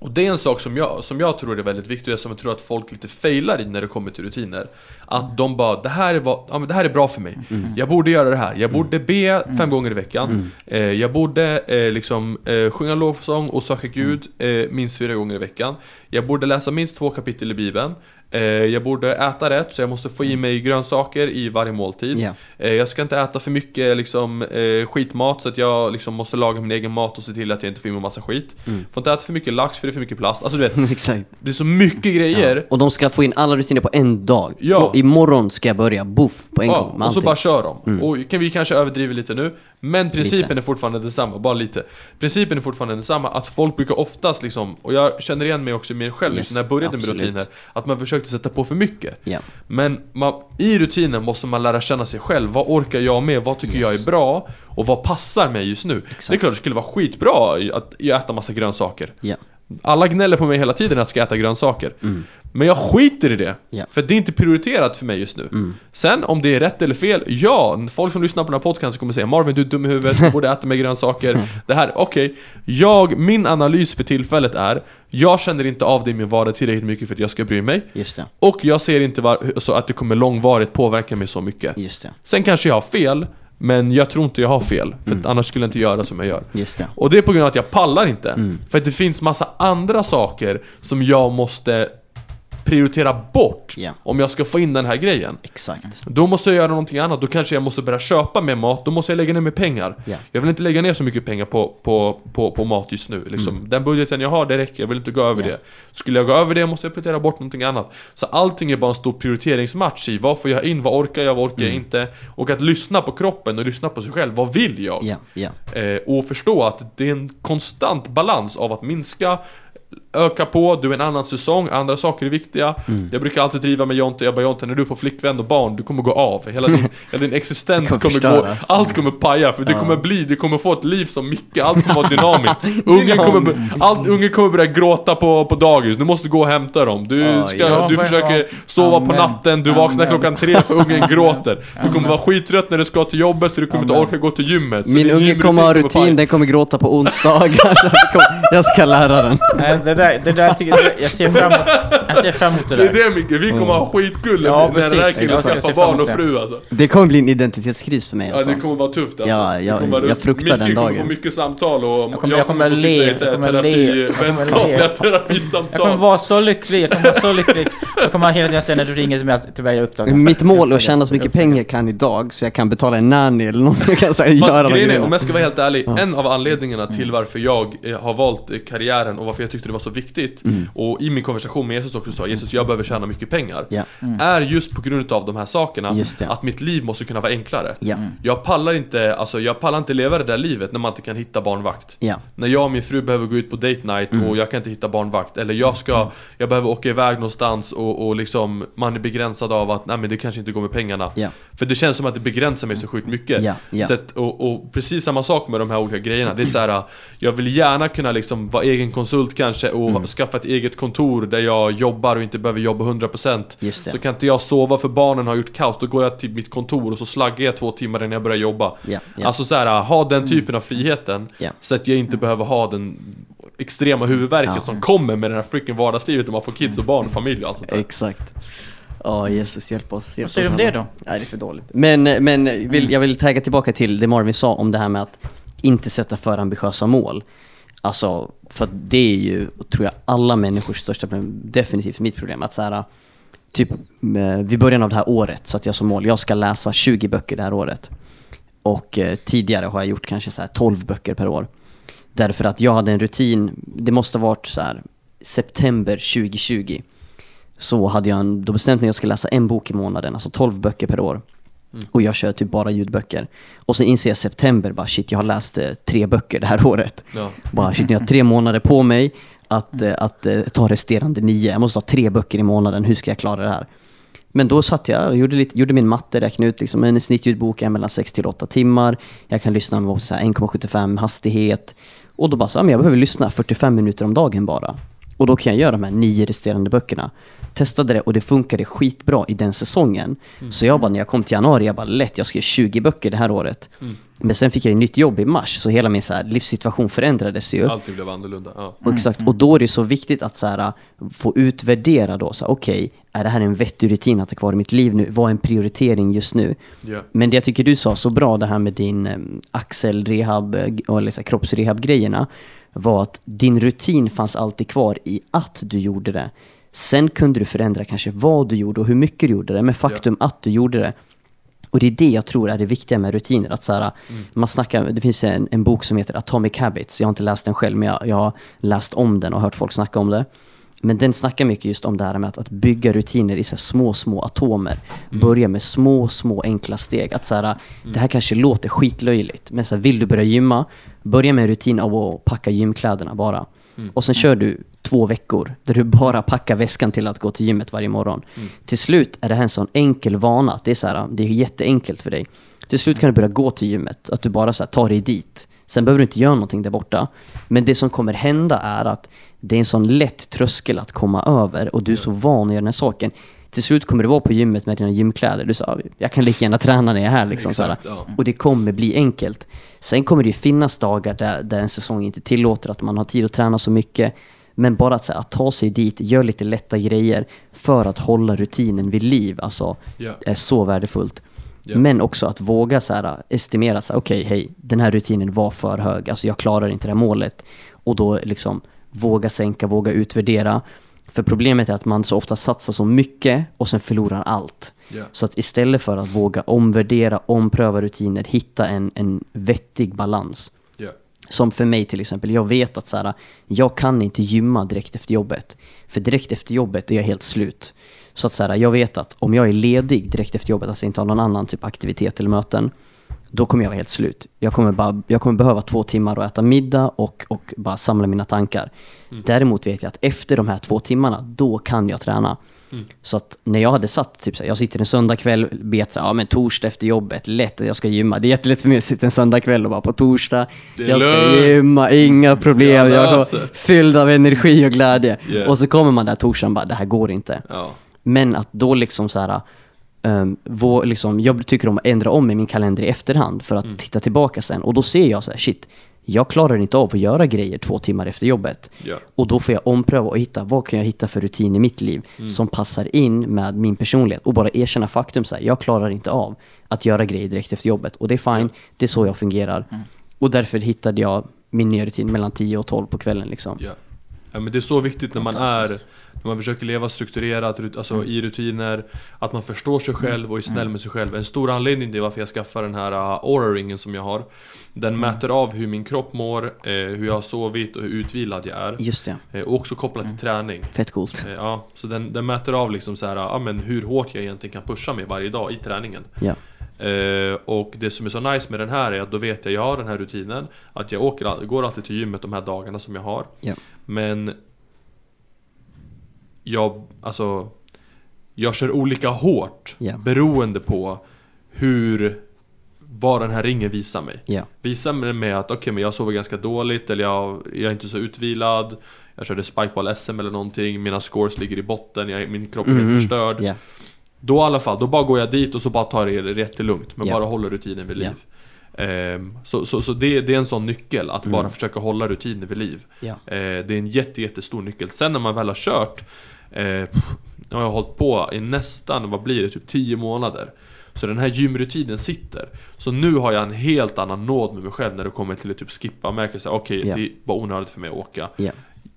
Och det är en sak som jag, som jag tror är väldigt viktig och som jag tror att folk lite failar i när det kommer till rutiner. Att de bara, det här är, vad, ja, men det här är bra för mig. Jag borde göra det här. Jag borde be fem gånger i veckan. Eh, jag borde eh, liksom eh, sjunga lovsång och söka Gud eh, minst fyra gånger i veckan. Jag borde läsa minst två kapitel i Bibeln. Eh, jag borde äta rätt, så jag måste få i mig grönsaker i varje måltid. Ja. Eh, jag ska inte äta för mycket liksom, eh, skitmat så att jag liksom, måste laga min egen mat och se till att jag inte får i mig massa skit. Mm. Får inte äta för mycket lax för det är för mycket plast. Alltså du vet, Exakt. det är så mycket grejer. Och de ska få in alla rutiner på en dag. Ja. Imorgon ska jag börja, boff, på en Ja, gång och så allting. bara kör de. Mm. Och kan vi kanske överdriver lite nu, men principen Lite. är fortfarande densamma, bara lite. Principen är fortfarande densamma, att folk brukar oftast liksom, och jag känner igen mig också i mig själv, Yes, när jag började absolut. med rutiner, att man försökte sätta på för mycket. Ja. Men man, i rutinen måste man lära känna sig själv. Vad orkar jag med? Vad tycker jag Yes. är bra? Och vad passar mig just nu? Det är klart det skulle vara skitbra att jag äta massa grönsaker. Ja. Alla gnäller på mig hela tiden att jag ska äta grönsaker. Mm. Men jag skiter i det. Ja. För det är inte prioriterat för mig just nu. Mm. Sen om det är rätt eller fel, ja, folk som lyssnar på den här podcasten kommer säga Marvin du är dum i huvudet, du borde äta mer grönsaker. Det här, okej. Jag, min analys för tillfället är, jag känner inte av det i min vardag tillräckligt mycket för att jag ska bry mig. Just det, Och jag ser inte var, så att det kommer långvarigt påverka mig så mycket. just det, Sen kanske jag har fel, men jag tror inte jag har fel. För Mm. annars skulle jag inte göra som jag gör. just det. Och det är på grund av att jag pallar inte. Mm. För att det finns massa andra saker som jag måste prioritera bort Ja. om jag ska få in den här grejen. Exakt. Då måste jag göra någonting annat, då kanske jag måste börja köpa mer mat, då måste jag lägga ner mer pengar. Ja. Jag vill inte lägga ner så mycket pengar på, på, på, på mat just nu. Liksom. Den budgeten jag har, det räcker, jag vill inte gå över Mm. Ja. det. Skulle jag gå över det måste jag prioritera bort någonting annat. Så allting är bara en stor prioriteringsmatch i vad får jag in, vad orkar jag, vad orkar jag inte? Och att lyssna på kroppen och lyssna på sig själv, vad vill jag? Ja, ja. Eh, och förstå att det är en konstant balans av att minska Öka på, du är en annan säsong, andra saker är viktiga Mm. Jag brukar alltid driva med Jonte, jag bara Jonte när du får flickvän och barn, du kommer gå av Hela din, hela din existens kommer kommer, gå, allt kommer paja för Ja. kommer bli, du kommer få ett liv som Micke, allt kommer vara dynamiskt Ungen kommer, allt, ungen kommer börja gråta på, på dagis, du måste gå och hämta dem Du, Ja, ska, ja. du försöker sova på Amen. natten, du vaknar Amen. klockan tre för ungen gråter Du kommer Amen. vara skittrött när du ska till jobbet så du kommer inte orka gå till gymmet så Min unge kommer ha rutin, den kommer gråta på onsdagar. Kommer- jag ska lära den. Där, det där tycker jag, jag ser fram emot, jag ser fram emot det Det är där. det Micke, vi kommer ha skitkul Ja, när den här killen Jag skaffar barn och fru alltså. Det kommer bli en identitetskris för mig Ja alltså. det kommer vara tufft alltså. Ja, jag- kommer vara- jag fruktar den Micke kommer dagen. få mycket samtal och Jag kommer- jag kommer få sitta le, i jag kommer terapi, le, jag kommer vänskapliga terapisamtal. Jag kommer vara så lycklig, jag kommer vara så lycklig. Jag kommer hela tiden säga när du ringer till mig att tyvärr jag är upptagen. Mitt mål är att tjäna så mycket pengar jag kan idag så jag kan betala en nanny eller någon jag kan här, göra grejen är, om jag ska vara helt ärlig, Ja. en av anledningarna till Mm. varför jag eh, har valt eh, karriären och varför jag tyckte det var så viktigt. Mm. Och i min konversation med Jesus också sa Jesus, jag behöver tjäna mycket pengar. Ja, Är just på grund av de här sakerna, att mitt liv måste kunna vara enklare? Ja, Jag pallar inte, alltså jag pallar inte leva det där livet när man inte kan hitta barnvakt. Ja, När jag och min fru behöver gå ut på date night Mm. och jag kan inte hitta barnvakt Eller jag ska, jag behöver åka iväg någonstans och, och liksom Man är begränsad av att, nej men det kanske inte går med pengarna. För det känns som att det begränsar mig så sjukt mycket. Så att, och, och precis samma sak med de här olika grejerna. Det är så här, jag vill gärna kunna liksom vara egen konsult kanske och Mm. skaffa ett eget kontor där jag jobbar och inte behöver jobba 100% just det. Så kan inte jag sova för barnen har gjort kaos, då går jag till mitt kontor och så slaggar jag två timmar innan jag börjar jobba Ja, ja, Alltså så här, ha den typen av friheten Ja. Så att jag inte behöver ha den extrema huvudvärken Ja. som kommer med det här freaking vardagslivet när man får kids och barn och familj och allt sånt där Exakt. Ja, Jesus hjälp oss. Hjälp Vad säger du om det då? Nej, det är för dåligt. Men, men vill, jag vill tagga tillbaka till det Marvin sa om det här med att inte sätta för ambitiösa mål. Alltså, för det är ju, tror jag, alla människors största problem, definitivt mitt problem, att så här, typ eh, vid början av det här året satte jag som mål, jag ska läsa 20 böcker det här året. Och eh, tidigare har jag gjort kanske så här 12 böcker per år. Därför att jag hade en rutin, det måste ha varit så här september 2020 så hade jag en, då bestämt mig att jag ska läsa en bok i månaden, alltså 12 böcker per år. Mm. Och jag kör typ bara ljudböcker. Och sen inser jag i september, bara shit jag har läst eh, tre böcker det här året. ja. Bara shit, jag har tre månader på mig att, eh, att eh, ta resterande nio. Jag måste ha tre böcker i månaden, hur ska jag klara det här? Men då satt jag och gjorde, lite, gjorde min matte, räknade ut liksom en snittljudbok är mellan 6 till 8 timmar. Jag kan lyssna med så här 1,75 hastighet. Och då bara så, ja, men jag behöver lyssna 45 minuter om dagen bara. Och då kan jag göra de här nio resterande böckerna. Testade det och det funkade skitbra i den säsongen. Så jag bara, när jag kom till januari, jag bara lätt, jag ska göra 20 böcker det här året. Mm. Men sen fick jag ett nytt jobb i mars, så hela min så här livssituation förändrades ju. Allting blev annorlunda, ja. Och Exakt, och då är det så viktigt att så här, få utvärdera då, okej, är det här en vettig rutin att ha kvar i mitt liv nu? Vad är en prioritering just nu? ja. Men det jag tycker du sa så bra, det här med din eh, axelrehab, eh, eller så här, kroppsrehab-grejerna, var att din rutin fanns alltid kvar i att du gjorde det. Sen kunde du förändra kanske vad du gjorde och hur mycket du gjorde det, men faktum att du gjorde det. Och det är det jag tror är det viktiga med rutiner. Att så här, man snackar, det finns en, en bok som heter Atomic Habits. Jag har inte läst den själv, men jag, jag har läst om den och hört folk snacka om det. Men den snackar mycket just om det här med att, att bygga rutiner i så små, små atomer. Börja med små, små enkla steg. Att så här, Det här kanske låter skitlöjligt, men så här, vill du börja gymma, börja med en rutin av att packa gymkläderna bara. Och sen kör du två veckor där du bara packar väskan till att gå till gymmet varje morgon. Till slut är det här en sån enkel vana att det är, så här, det är jätteenkelt för dig. Till slut kan du börja gå till gymmet, att du bara så här, tar dig dit. Sen behöver du inte göra någonting där borta. Men det som kommer hända är att det är en sån lätt tröskel att komma över och du är så van att göra den här saken. Till slut kommer du vara på gymmet med dina gymkläder. Du sa, jag kan lika gärna träna när jag är här liksom. Exakt, ja. Och det kommer bli enkelt. Sen kommer det finnas dagar där, där en säsong inte tillåter att man har tid att träna så mycket. Men bara att, så här, att ta sig dit, gör lite lätta grejer för att hålla rutinen vid liv, alltså, Ja. är så värdefullt. Ja. Men också att våga så här, estimera, så här, okej, hej, den här rutinen var för hög, alltså jag klarar inte det här målet. Och då liksom våga sänka, våga utvärdera. För problemet är att man så ofta satsar så mycket och sen förlorar allt. Ja. Så att istället för att våga omvärdera, ompröva rutiner, hitta en, en vettig balans. Som för mig till exempel, jag vet att så här, jag kan inte gymma direkt efter jobbet. För direkt efter jobbet är jag helt slut. Så att så här, jag vet att om jag är ledig direkt efter jobbet, alltså inte har någon annan typ aktivitet eller möten, då kommer jag vara helt slut. Jag kommer, bara, jag kommer behöva två timmar att äta middag och, och bara samla mina tankar. Däremot vet jag att efter de här två timmarna, då kan jag träna. Så att när jag hade satt, typ så här, jag sitter en söndagkväll, vet så här, ja men torsdag efter jobbet, lätt jag ska gymma. Det är jättelätt för mig att sitta en söndagkväll och bara på torsdag, jag ska gymma, inga problem, Jag är fylld av energi och glädje. Yeah. Och så kommer man där torsdagen bara, det här går inte. Ja. Men att då liksom så här, um, vår, liksom, jag tycker om att ändra om i min kalender i efterhand för att Mm. titta tillbaka sen. Och då ser jag så här, shit, jag klarar inte av att göra grejer två timmar efter jobbet. Ja. Och då får jag ompröva och hitta, vad kan jag hitta för rutin i mitt liv Mm. som passar in med min personlighet och bara erkänna faktum så här, jag klarar inte av att göra grejer direkt efter jobbet. Och det är fine, det är så jag fungerar. Mm. Och därför hittade jag min nya rutin mellan 10 och 12 på kvällen liksom. Ja. Ja men det är så viktigt när man är. När man försöker leva strukturerat, alltså i rutiner Att man förstår sig själv och är snäll med sig själv. En stor anledning till varför jag skaffar den här uh, Aura-ringen som jag har. Den mäter av hur min kropp mår, eh, hur jag har sovit och hur utvilad jag är. Just det, eh, Och också kopplat till träning. Fett coolt. eh, Ja, så den, den mäter av liksom så här, ja, men hur hårt jag egentligen kan pusha mig varje dag i träningen. Ja, Eh, och det som är så nice med den här är att då vet jag, jag har den här rutinen Att jag åker, går alltid till gymmet de här dagarna som jag har. Ja, Men Jag, alltså Jag kör olika hårt Ja. Beroende på hur Vad den här ringen visar mig ja, Visar mig med att okej men jag sover ganska dåligt eller jag, jag är inte så utvilad Jag körde spikeball SM eller någonting Mina scores ligger i botten, jag, min kropp är Mhm. helt förstörd ja, då i alla fall, då bara går jag dit och så bara tar det rätt lugnt Men Ja. bara håller rutinen vid liv Så, så, så det, det är en sån nyckel, att bara Mm. försöka hålla rutiner vid liv. Ja, Eh, Det är en jätte, jättestor nyckel. Sen när man väl har kört eh, pff, Nu har jag hållit på i nästan, vad blir det, typ 10 månader. Så den här gymrutinen sitter. Så nu har jag en helt annan nåd med mig själv när det kommer till att typ skippa. Och märker såhär Okej, Ja. det var onödigt för mig att åka. Ja,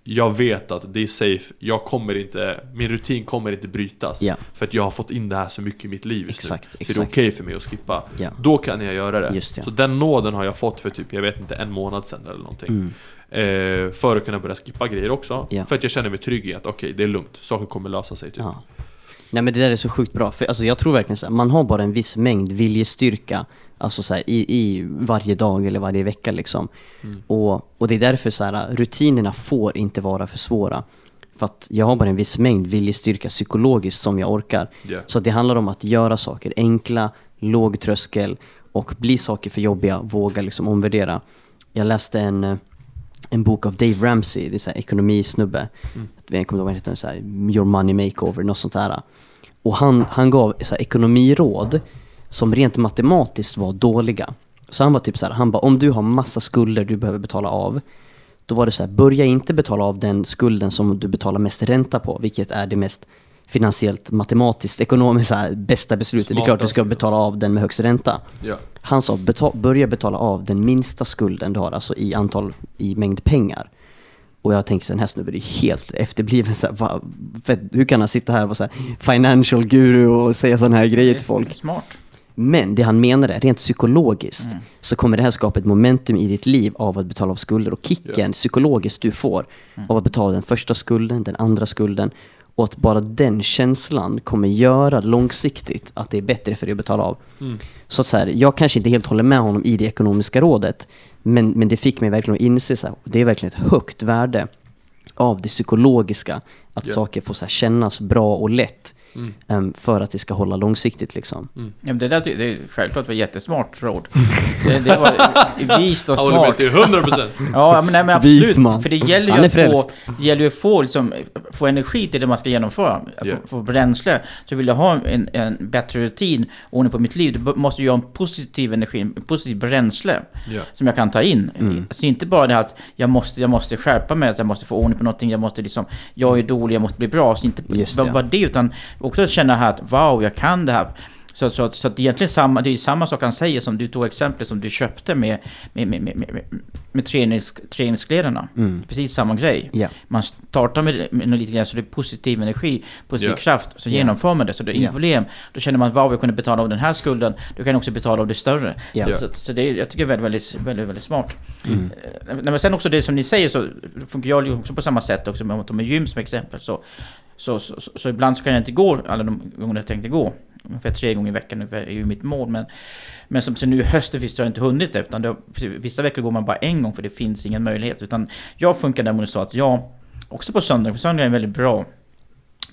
Jag vet att det är safe, jag kommer inte Min rutin kommer inte brytas ja, för att jag har fått in det här så mycket i mitt liv just Exakt, nu. Så det är exakt. okej för mig att skippa. ja. Då kan jag göra det. Just det. Så den nåden har jag fått för typ, jag vet inte, en månad sedan eller någonting. Mm. Eh, för att kunna börja skippa grejer också. För att jag känner mig trygg i att okej, det är lugnt. Saker kommer lösa sig typ. Ja. Nej men det där är så sjukt bra, för alltså, jag tror verkligen så här, man har bara en viss mängd viljestyrka Alltså så här, i, i varje dag eller varje vecka liksom. Mm. och, och det är därför så här, rutinerna får inte vara för svåra. För att jag har bara en viss mängd viljestyrka psykologiskt som jag orkar. Ja. Så det handlar om att göra saker enkla, låg tröskel och bli saker för jobbiga, våga liksom omvärdera. Jag läste en, en bok av Dave Ramsey, det är så här ekonomisnubbe. Mm. Jag kommer inte ihåg vad den heter, Your Money Makeover, något sånt där Och han, han gav så här, ekonomiråd som rent matematiskt var dåliga Så han var typ så här, han bara om du har massa skulder du behöver betala av Då var det så här, börja inte betala av den skulden som du betalar mest ränta på, vilket är det mest finansiellt, matematiskt, ekonomiskt här, bästa beslutet. Det är klart du ska betala av den med högst ränta. Ja. Han sa, beta börja betala av den minsta skulden du har, alltså i antal, i mängd pengar. Och jag tänker så den här snubben är helt efterbliven. Så här, va, hur kan han sitta här och vara så här, financial guru och säga sådana här grejer till folk? Smart. Men det han menar är, rent psykologiskt, Mm. så kommer det här skapa ett momentum i ditt liv av att betala av skulder. Och kicken psykologiskt du får av att betala den första skulden, den andra skulden. Och att bara den känslan kommer göra långsiktigt att det är bättre för dig att betala av. Mm. Så att så här, jag kanske inte helt håller med honom i det ekonomiska rådet, men, men det fick mig verkligen att inse här, det är verkligen ett högt värde av det psykologiska, Att Ja. saker får så kännas bra och lätt. Mm. em, för att det ska hålla långsiktigt liksom. Ja, men det där det är självklart var jättesmart råd. Det, det var vist och Jag håller med smart. till 100%! Ja, men, nej, men absolut. man. För det gäller ju att få, det gäller att få, liksom, få energi till det man ska genomföra. Att Ja. få, få bränsle. Så vill jag ha en, en bättre rutin, ordning på mitt liv, då måste jag ha en positiv energi, en positiv bränsle Ja. som jag kan ta in. Mm. Så inte bara det att jag måste, jag måste skärpa mig, att jag måste få ordning på någonting, jag måste liksom, jag är dålig, jag måste bli bra. Så inte Just bara, det. bara det, utan också känna här att wow, jag kan det här. Så, så, så att det är egentligen samma, det är samma sak han säger som du tog exemplet som du köpte med, med, med, med, med, med tränings, träningskläderna. Mm. Precis samma grej. Ja. Man startar med, med lite grann så det är positiv energi, positiv Ja. kraft. Så Ja. genomför man det, så det är inga problem. Då känner man wow, jag kunde betala av den här skulden, då kan också betala av det större. Så, så, så det är, jag tycker det är väldigt, väldigt, väldigt, väldigt smart. Mm. Eh, Men sen också det som ni säger så funkar jag ju också på samma sätt också med att ta med gym som exempel. Så, så, så, så, så ibland så kan jag inte gå alla de gånger jag tänkte gå. Ungefär tre gånger i veckan är ju mitt mål. Men, men som så nu i hösten finns det har jag inte hunnit det. Utan det, vissa veckor går man bara en gång för det finns ingen möjlighet. Utan jag funkar däremot så att jag, också på söndag, för söndag är en väldigt bra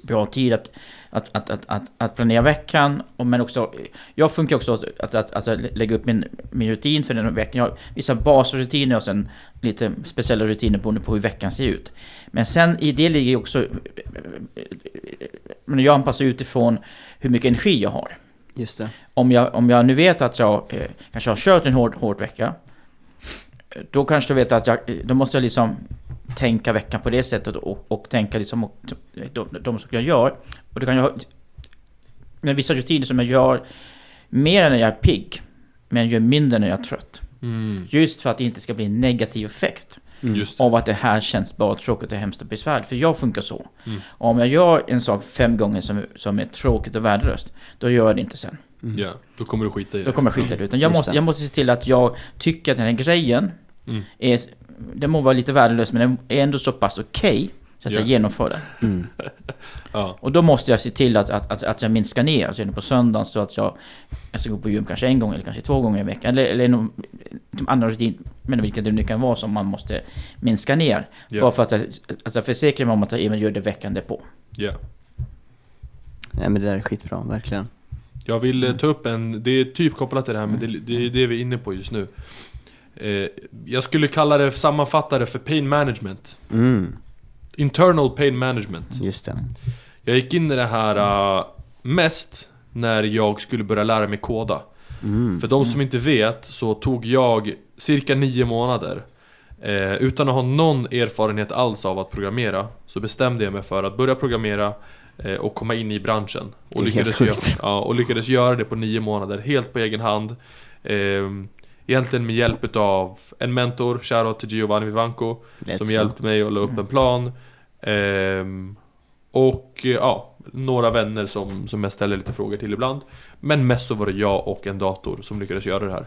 bra tid att, att, att, att, att, att planera veckan. Och men också, jag funkar också att, att, att, att lägga upp min, min rutin för den veckan. Jag har vissa basrutiner och sen lite speciella rutiner beroende på hur veckan ser ut. Men sen i det ligger också... Men jag anpassar utifrån hur mycket energi jag har. Just det. Om jag, om jag nu vet att jag eh, kanske har kört en hård, hård vecka. eh, Då kanske jag vet att jag, eh, då måste jag liksom tänka veckan på det sättet och, och tänka liksom och, de, de saker jag gör. Och då kan jag ha med vissa rutiner som jag gör mer när jag är pigg. Men gör mindre när jag är trött. Mm. Just för att det inte ska bli en negativ effekt Mm. Det. av att det här känns bara tråkigt och hemskt och besvärligt. För jag funkar så. Mm. Om jag gör en sak fem gånger som, som är tråkigt och värdelöst, då gör jag det inte sen. Ja, då kommer du skita i det. Då kommer jag skita i det. Utan jag Just måste, det. jag måste se till att jag tycker att den här grejen Mm. är... Den må vara lite värdelös, men den är ändå så pass okej så att Ja. jag genomför den. Mm. Ja. Och då måste jag se till att, att, att, att jag minskar ner. Alltså på söndagen så att jag, jag ska gå på gym kanske en gång eller kanske två gånger i veckan. Eller, eller någon, de andra rutin, men vilka det nu kan vara som man måste minska ner. Ja. Bara för att jag, alltså jag försäkrar mig om att jag även gör det veckan därpå. Ja. Nej men det där är skitbra, verkligen. Jag vill eh, ta upp en, det är typ kopplat till det här men det, det är det vi är inne på just nu. Eh, jag skulle kalla det, sammanfatta det för pain management. Mm. Internal pain management. Just det. Jag gick in i det här eh, mest när jag skulle börja lära mig koda. Mm. För de som inte vet så tog jag cirka nio månader eh, Utan att ha någon erfarenhet alls av att programmera Så bestämde jag mig för att börja programmera eh, och komma in i branschen och lyckades, göra, ja, och lyckades göra det på nio månader, helt på egen hand eh, Egentligen med hjälp utav en mentor, shoutout till Giovanni Vivanco Let's Som go. hjälpte mig att la upp en plan. Ehm, Och eh, ja, några vänner som, som jag ställer lite frågor till ibland. Men mest så var det jag och en dator som lyckades göra det här.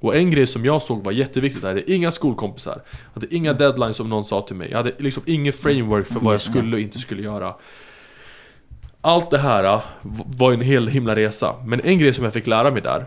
Och en grej som jag såg var jätteviktigt, jag hade inga skolkompisar. Jag hade inga deadlines som någon sa till mig. Jag hade liksom ingen framework för vad jag skulle och inte skulle göra. Allt det här v- var en hel himla resa. Men en grej som jag fick lära mig där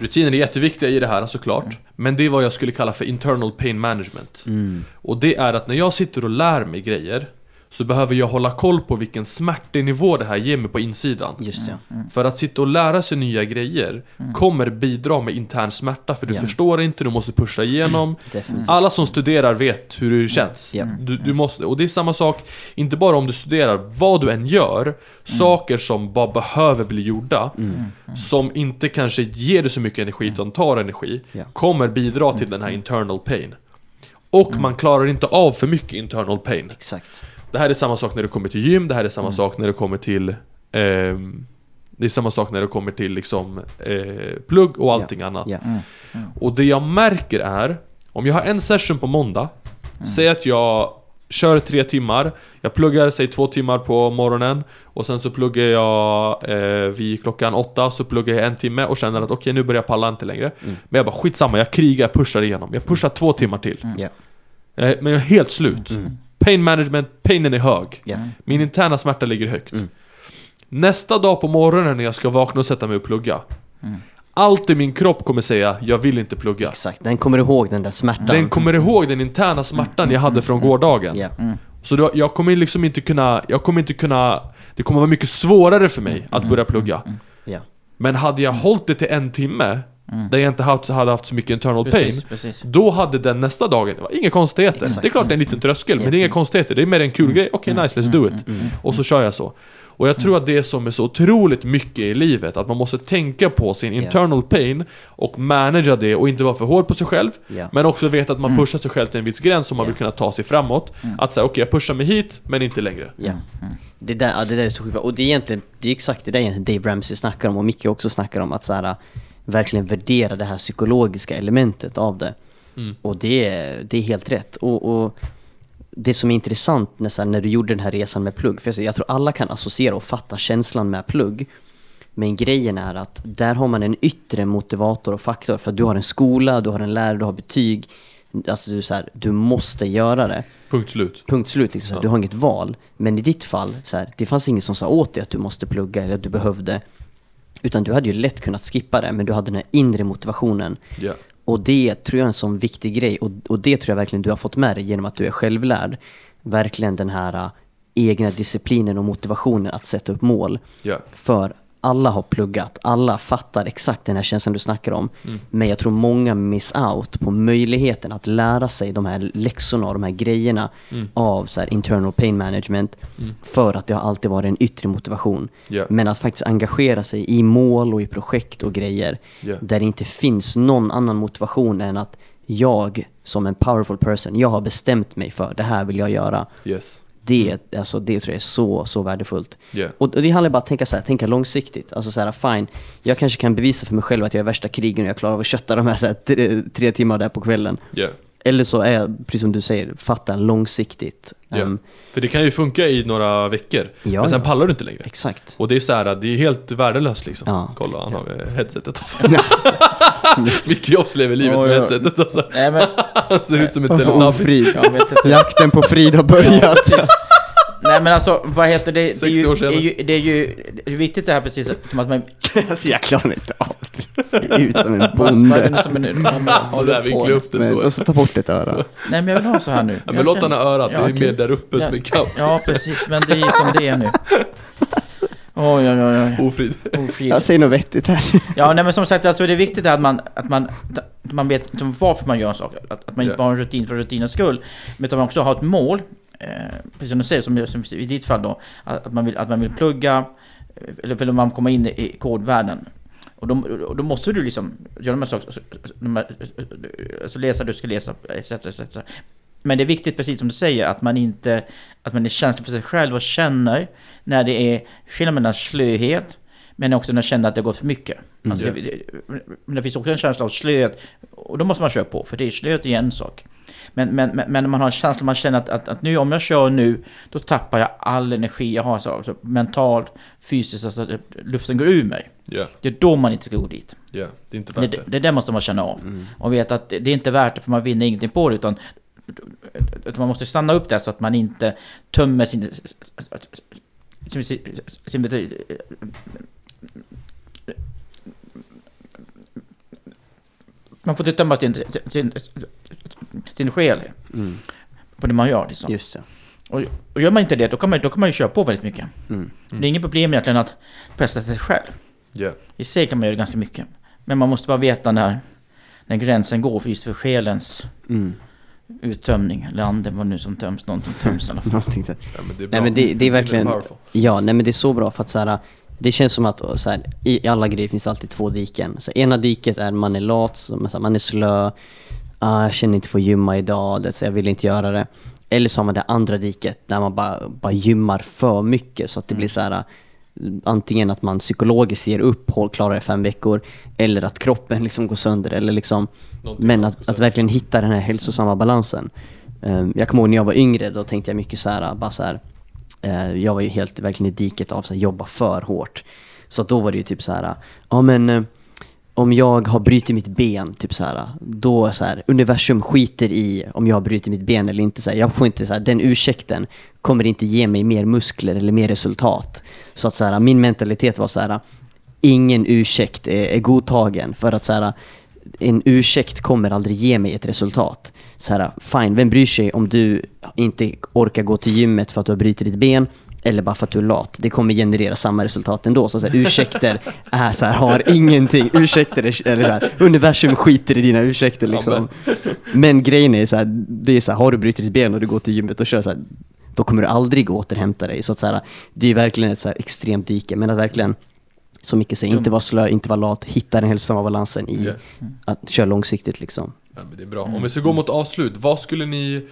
Rutiner är jätteviktiga i det här såklart. Men det är vad jag skulle kalla för internal pain management. Mm. och det är att när jag sitter och lär mig grejer Så behöver jag hålla koll på vilken smärtenivå det här ger mig på insidan. Just det. För att sitta och lära sig nya grejer Kommer bidra med intern smärta för du Ja. förstår inte, du måste pusha igenom. Definitivt. Alla som studerar vet hur det känns. Ja. du, du måste, Och det är samma sak Inte bara om du studerar, vad du än gör Saker som bara behöver bli gjorda Som inte kanske ger dig så mycket energi utan tar energi Ja. Kommer bidra till den här internal pain. Och man klarar inte av för mycket internal pain. Exakt. Det här är samma sak när det kommer till gym, det här är samma sak när det kommer till ehm, Det är samma sak när det kommer till liksom eh, plugg och allting annat. Ja. Och det jag märker är Om jag har en session på måndag Säg att jag kör tre timmar Jag pluggar, säg två timmar på morgonen Och sen så pluggar jag eh, vid klockan åtta Så pluggar jag en timme och känner att okej nu börjar jag palla inte längre. Men jag bara skitsamma, jag krigar, jag pushar igenom. Jag pushar två timmar till. Ja. Eh, Men jag är helt slut Pain management, painen är hög. Ja. Min interna smärta ligger högt. Mm. Nästa dag på morgonen när jag ska vakna och sätta mig och plugga. Allt i min kropp kommer säga, jag vill inte plugga. Exakt. Den kommer ihåg den där smärtan. Den kommer ihåg den interna smärtan jag hade från gårdagen. Ja. Så då, jag kommer liksom inte kunna, jag kommer inte kunna Det kommer vara mycket svårare för mig att börja plugga. Ja. Men hade jag hållit det till en timme Där jag inte haft, hade haft så mycket internal pain Precis, precis. Då hade den nästa dagen, det var inga konstigheter. Exakt. Det är klart det är en liten tröskel, men det är inga konstigheter. Det är mer en kul grej. Okej, nice, let's do it. Och så kör jag så. Och jag tror att det är som är så otroligt mycket i livet, att man måste tänka på sin internal pain och managera det och inte vara för hård på sig själv. Ja. Men också veta att man pushar sig själv till en viss gräns om man vill kunna ta sig framåt. Att säga okej, jag pushar mig hit, men inte längre. Ja. Det, där, ja, det där är så sjukt bra. Och det är egentligen, det är exakt det där egentligen Dave Ramsey snackar om och Micke också snackar om att så här, verkligen värdera det här psykologiska elementet av det. Mm. Och det, är- det är helt rätt. Och, och det som är intressant när, så här, när du gjorde den här resan med plugg, för jag, tror alla kan associera och fatta känslan med plugg. Men grejen är att där har man en yttre motivator och faktor för att du har en skola, du har en lärare, du har betyg. Alltså du, så här, du måste göra det. Punkt slut. Punkt slut, liksom, Ja. du har inget val. Men i ditt fall, så här, det fanns ingen som sa åt dig att du måste plugga eller att du behövde. Utan du hade ju lätt kunnat skippa det, men du hade den här inre motivationen. Ja. Och det tror jag är en sån viktig grej. Och, och det tror jag verkligen du har fått med dig genom att du är självlärd. Verkligen den här äh, egna disciplinen och motivationen att sätta upp mål. Ja. För alla har pluggat, alla fattar exakt den här känslan du snackar om. Men jag tror många miss out på möjligheten att lära sig de här läxorna och de här grejerna av så här internal pain management. För att det har alltid varit en yttre motivation. Ja. Men att faktiskt engagera sig i mål och i projekt och grejer. Ja. Där det inte finns någon annan motivation än att jag som en powerful person, jag har bestämt mig för det här vill jag göra. Yes. Det, alltså, det tror jag är så, så värdefullt. Ja. Och, och det handlar bara om att tänka, så här, tänka långsiktigt. Alltså så här, fine, jag kanske kan bevisa för mig själv att jag är värsta krigen och jag klarar av att kötta de här, så här tre, tre timmar där på kvällen. Ja. Eller så är jag, precis som du säger, fatta långsiktigt. Ja. Ehm, För det kan ju funka i några veckor. Ja, men sen pallar du inte längre. exakt. Och det är så här, det är helt värdelöst liksom. Ja. Kolla, han har headsetet alltså. Mycket Jobs lever livet Oj, med oj. headsetet alltså. Nej men, Han ser ut som en Oh, teletubbies. Jakten på Frid har Ja, börjat. Nej men alltså, vad heter det? Det är 60 år ju, senare. är ju, det är ju det är viktigt det här precis som att man... alltså, jag klarar inte av det. Ser ut som en är bonde. det som är nu? Så där vinkla upp den Men, så. och så ta bort ett öra. Nej men jag vill ha så här nu. Ja, men låt han ha örat, det är mer där uppe som Ja. en kant. Ja precis, men det är ju som det är nu. Oj oj oj. oj. Ofrid. Ofrid. Jag säger något vettigt här. Ja, nej men som sagt, alltså det är viktigt att man, att man, att man vet liksom varför man gör en sak. Att, att man inte bara har en rutin för rutinens skull. Men att man också har ett mål. Eh, precis som du säger, som, som i ditt fall då. Att, man, vill, att man vill plugga, eh, eller vill man komma in i kodvärlden. Och då, och då måste du liksom göra de här sakerna. Alltså, här, alltså läsa, du ska läsa, etc, etc. Men det är viktigt, precis som du säger, att man inte att man är känslig för sig själv och känner när det är skillnad mellan slöhet men också när man känner att det har gått för mycket. Alltså Ja. det, det, men det finns också en känsla av slöhet och då måste man köra på för det är slöhet är en sak. Men, men, men, man har en känsla, man känner att, att, att nu, om jag kör nu, då tappar jag all energi jag har, alltså, alltså mentalt, fysiskt, alltså det- luften går ur mig. Ja, Det är då man inte ska gå dit. ja. Det är inte Det, värt det, det. det där måste man känna av. Och veta att det det är inte värt det för man vinner ingenting på det utan utan man måste stanna upp där så att man inte tömmer sin... sin, sin, sin man får inte tömma sin, sin, sin själ Mm, på det man gör. Liksom. just det. Och, och gör man inte det, då kan man, då kan man ju köra på väldigt mycket. Mm. Det är inget problem egentligen att pressa sig själv. Ja, I sig kan man göra ganska mycket. Men man måste bara veta när, när gränsen går för just för själens Mm. uttömning. Eller anden, vad nu som töms. Någonting töms i alla fall. Någonting ja men det är bra. Nej men det, det är verkligen, ja nej men det är så bra för att så här, det känns som att så här, i alla grejer finns det alltid två diken. Så ena diket är man är lat, man är slö, ah, jag känner inte för att gymma idag, det, så jag vill inte göra det. Eller så har man det andra diket där man bara, bara gymmar för mycket så att det blir så här antingen att man psykologiskt ger upp, håll- klarar det fem veckor, eller att kroppen liksom går sönder. Eller liksom, Någonting men att, att verkligen hitta den här hälsosamma balansen. Um, jag kommer ihåg när jag var yngre, då tänkte jag mycket så här, bara så här, eh, jag var ju helt verkligen i diket av att jobba för hårt. Så då var det ju typ så här, ja men eh, om jag har brutit mitt ben, typ så här, då så här, universum skiter i om jag har brutit mitt ben eller inte. Så här, jag får inte så här, den ursäkten kommer inte ge mig mer muskler eller mer resultat. Så att så här, min mentalitet var så här, ingen ursäkt är, är godtagen för att så här, en ursäkt kommer aldrig ge mig ett resultat. så här, fine, vem bryr sig om du inte orkar gå till gymmet för att du har brutit ditt ben eller bara för att du är lat. Det kommer generera samma resultat ändå. Så, så här, ursäkter är så här, har ingenting. Ursäkter är, eller så här, universum skiter i dina ursäkter liksom. Men grejen är så här, det är så här, har du brutit ditt ben och du går till gymmet och kör så här, då kommer du aldrig återhämta dig. Så att så här, det är verkligen ett så här extremt dike. Men att verkligen, som Micke säger, inte vara slö, inte vara lat, hitta den hälsosamma balansen i att köra långsiktigt liksom. Ja, men det är bra. Om vi ska gå mot avslut, vad skulle ni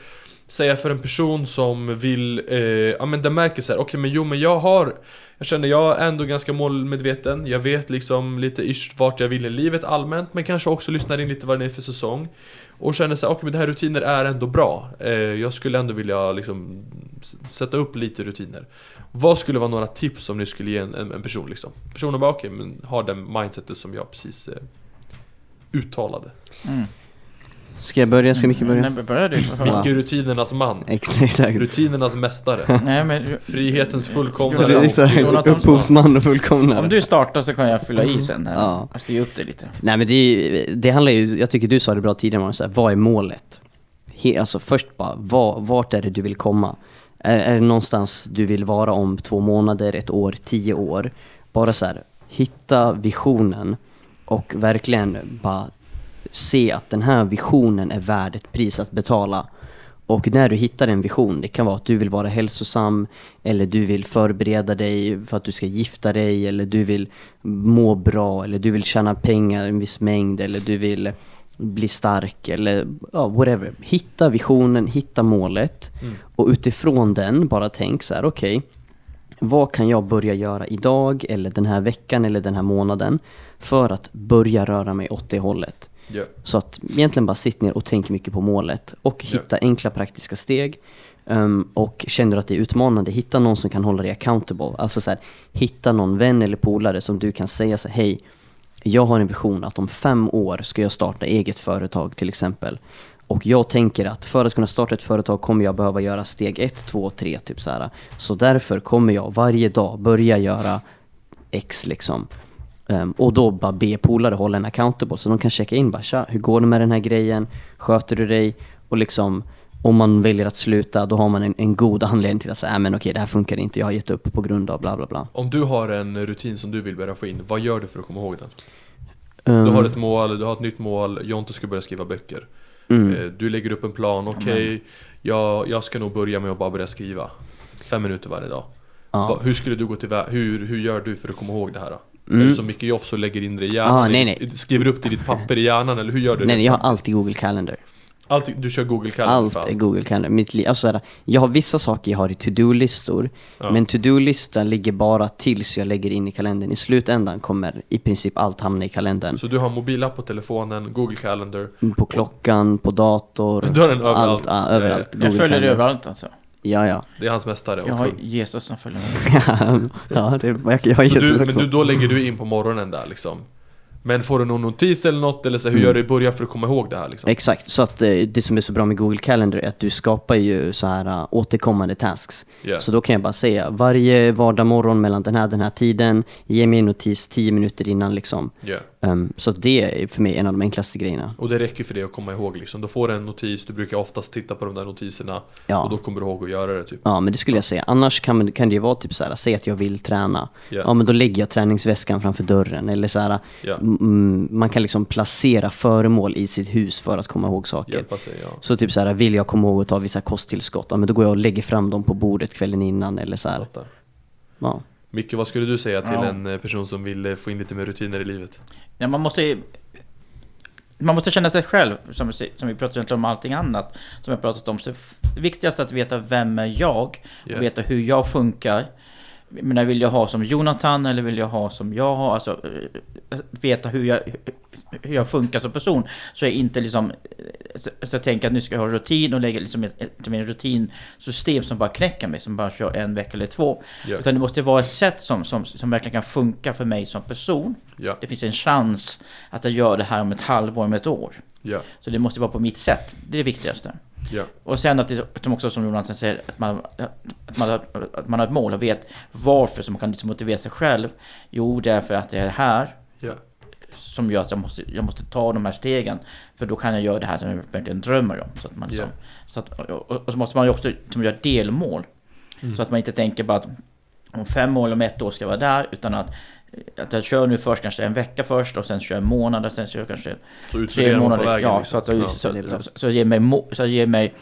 säga för en person som vill, eh, ja men den märker så här, okej men jo men jag har Jag känner jag är ändå ganska målmedveten, jag vet liksom lite ish vart jag vill i livet allmänt Men kanske också lyssnar in lite vad det är för säsong. Och känner så här, okej men det här rutiner är ändå bra. Eh, Jag skulle ändå vilja liksom sätta upp lite rutiner. Vad skulle vara några tips som ni skulle ge en, en, en person liksom? Personen bara okej men har den mindsetet som jag precis eh, uttalade. Mm. Ska jag börja? Ska Micke börja? Nej, börja du. Micke rutinernas man Ex- Exakt. Rutinernas mästare Nej, men, Frihetens fullkomnare. Jonathan Upphovsman och fullkomnare. om du startar så kan jag fylla i sen här. Ja. Jag styr upp det lite. Nej men det, är- det handlar ju, jag tycker du sa det bra tidigare Magnus, så här, vad är målet? He, alltså först bara, vad, vart är det du vill komma? Är, är det någonstans du vill vara om två månader, ett år, tio år? Bara så här, hitta visionen och verkligen bara se att den här visionen är värd ett pris att betala. Och när du hittar en vision, det kan vara att du vill vara hälsosam, eller du vill förbereda dig för att du ska gifta dig, eller du vill må bra, eller du vill tjäna pengar, en viss mängd, eller du vill bli stark, eller ja, whatever. Hitta visionen, hitta målet, Mm. och utifrån den bara tänk så här, okej, vad kan jag börja göra idag, eller den här veckan, eller den här månaden, för att börja röra mig åt det hållet? Ja. Så att egentligen bara sitt ner och tänk mycket på målet och hitta enkla praktiska steg. Um, och känner du att det är utmanande, hitta någon som kan hålla dig accountable. Alltså så här, hitta någon vän eller polare som du kan säga så här, hej, jag har en vision att om fem år ska jag starta eget företag till exempel. Och jag tänker att för att kunna starta ett företag kommer jag behöva göra steg ett, två, tre, typ så här. Så därför kommer jag varje dag börja göra X liksom. Ehm, och då bara be polare hålla en accountable så de kan checka in bara tja, hur går det med den här grejen? Sköter du dig? Och liksom om man väljer att sluta då har man en, en god anledning till att säga, äh, men okej det här funkar inte, jag har gett upp på grund av bla bla bla. Om du har en rutin som du vill börja få in, vad gör du för att komma ihåg den? Ehm, Du har ett mål, du har ett nytt mål, Jonte ska börja skriva böcker mm. Eh, Du lägger upp en plan, okej jag, jag ska nog börja med att bara börja skriva Fem minuter varje dag ja. Hur skulle du gå till hur, hur gör du för att komma ihåg det här då? Mm. Som Micke Joff så lägger in det i hjärnan? Ah, nej, nej. Skriver upp det i ditt papper i hjärnan eller hur gör du Nej, det? nej, jag har alltid Google Calendar. Allt, du kör Google Calendar Allt är Google Calendar. Mitt liv, alltså, såhär, jag har vissa saker jag har i to-do-listor, Ja. men to-do-listan ligger bara tills jag lägger in i kalendern. I slutändan kommer i princip allt hamna i kalendern. Så du har mobilapp på telefonen, Google Calendar På klockan, på dator, Du har den överallt. allt, ja, överallt. Jag följer det Calendar. överallt alltså. Ja, ja. Det är hans mästare och Jag har kung. Jesus som följer med. ja, det, jag, jag har Jesus du, men också. du, då lägger du in på morgonen där liksom Men får du någon notis eller något eller så, hur Mm. gör du i början för att komma ihåg det här liksom? Exakt, så att eh, det som är så bra med Google Calendar är att du skapar ju så här uh, återkommande tasks. Ja. Så då kan jag bara säga, varje vardag morgon mellan den här den här tiden, ge mig en notis 10 minuter innan liksom. Ja. Um, så det är för mig en av de enklaste grejerna. Och det räcker för dig att komma ihåg liksom. Då får du en notis, du brukar oftast titta på de där notiserna Ja. och då kommer du ihåg att göra det typ. Ja, men det skulle jag säga. Annars kan, kan det ju vara typ så här, säg att jag vill träna. Ja. Ja, men då lägger jag träningsväskan framför dörren. Eller så här, mm, man kan liksom placera föremål i sitt hus för att komma ihåg saker. Sig, ja. Så typ så här, vill jag komma ihåg att ta vissa kosttillskott, ja, men då går jag och lägger fram dem på bordet kvällen innan eller så här. Ja. Micke, vad skulle du säga till Ja. en eh, person som vill eh, få in lite mer rutiner i livet? Ja, man måste man måste känna sig själv, som, vi- som vi pratar egentligen om allting annat som har pratat om. Så det viktigaste är att veta vem är jag Ja. och veta hur jag funkar. Men vill jag ha som Jonathan eller vill jag ha som jag har? Alltså, eh, veta hur jag, hur jag funkar som person. Så jag inte liksom, eh, så så jag tänker att nu ska jag ha rutin och lägga liksom ett, ett, ett rutinsystem som bara knäcker mig, som bara kör en vecka eller två. Ja. Utan det måste vara ett sätt som, som, som verkligen kan funka för mig som person. Ja. Det finns en chans att jag gör det här om ett halvår, om ett år. Ja. Så det måste vara på mitt sätt. Det är det viktigaste. Ja. Och sen att det som också som Jonas säger, att man, att, man, att man har ett mål och vet varför, så man kan liksom motivera sig själv. Jo, det är för att det är här. Ja. som gör att jag måste, jag måste ta de här stegen. För då kan jag göra det här som jag verkligen drömmer om. Så att man liksom, Ja. så att, och, och så måste man ju också som göra delmål. Mm. Så att man inte tänker bara att om fem år, om ett år ska jag vara där. Utan att, att jag kör nu först kanske en vecka först och sen kör jag en månad och sen kör jag kanske Så tre månader. vägen ja, liksom. så att Ja. så, så, så, jag ger mig, må, så jag ger mig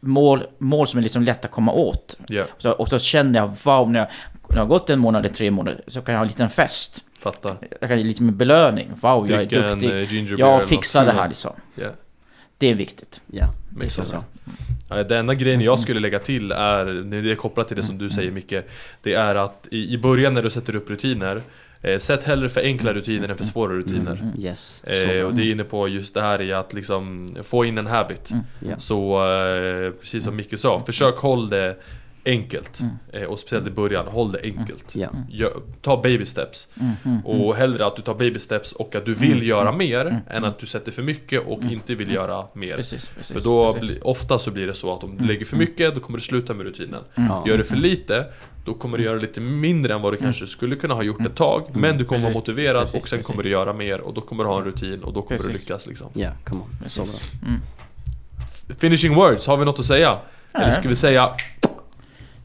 mål, mål som är liksom lätt att komma åt. Ja, Så, och så känner jag, wow, när jag, när jag har gått en månad eller tre månader så kan jag ha en liten fest. fattar. Jag kan ge lite med belöning. Wow, jag är Dricka en duktig. beer Jag fixar det här liksom. Ja. Det är viktigt. Ja, det är Makes så Det enda grejen jag skulle lägga till är, det är kopplat till det som du säger Micke Det är att i, i början när du sätter upp rutiner eh, Sätt hellre för enkla rutiner än för svåra rutiner. Yes. Eh. Och det är inne på just det här i att liksom få in en habit. Ja. Så eh, precis som Micke sa, försök håll det enkelt. Eh, Och speciellt i början, håll det enkelt. Ja. Gör, Ta baby steps. Och hellre att du tar baby steps och att du vill göra mer Än att du sätter för mycket och inte vill göra mer. Precis, precis. för då, blir- ofta så blir det så att om du lägger för mycket, då kommer du sluta med rutinen. Gör du för lite, då kommer du göra lite mindre än vad du kanske skulle kunna ha gjort ett tag. Men du kommer vara motiverad Precis, och sen kommer du göra mer och då kommer du ha en rutin och då kommer du lyckas liksom. Ja, come on. Så bra. Finishing words, har vi något att säga? Eller ska vi säga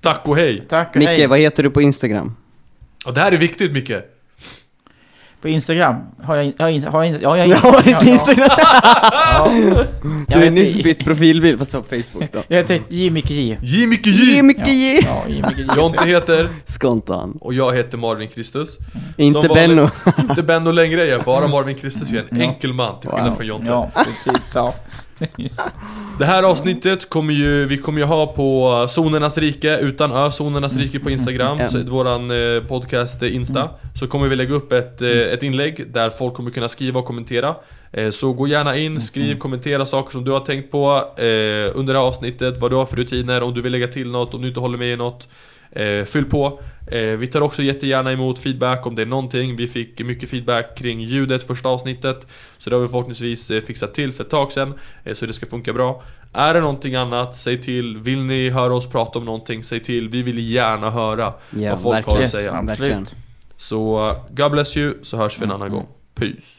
Tack och hej! Tack och Micke, hej. vad heter du på Instagram? Och det här är viktigt Micke! På Instagram har jag, har jag, har jag, har jag, Jag har ett Instagram! Ja, Du har nyss bytt profilbild, fast på Facebook då. Jag heter J. Micke J. J Micke Ge J! Micke Ja, J! ja, J. Micke J. Jonte heter, Skontan. och jag heter Marvin Kristus. Inte Benno. Inte Benno längre, jag är bara Marvin Kristus, jag är en enkel man till skillnad Wow. från Jonte. Ja, precis. Ja. Det här avsnittet kommer ju, vi kommer ju ha på Zonernas Rike, utan Ö, Zonernas Rike på Instagram, Mm. våran eh, podcast eh, Insta. Så kommer vi lägga upp ett, eh, ett inlägg där folk kommer kunna skriva och kommentera. Så gå gärna in, skriv, kommentera saker som du har tänkt på under det här avsnittet Vad du har för rutiner, om du vill lägga till något, om du inte håller med i något eh, Fyll på. Eh, Vi tar också jättegärna emot feedback om det är någonting. Vi fick mycket feedback kring ljudet första avsnittet Så det har vi förhoppningsvis eh, fixat till för ett tag sedan eh, Så det ska funka bra. Är det någonting annat, säg till. Vill ni höra oss prata om någonting, säg till. Vi vill gärna höra Ja, vad folk har verkligen. att säga. Absolut. Verkligen. Så uh, God bless you, så hörs vi en annan gång. Peace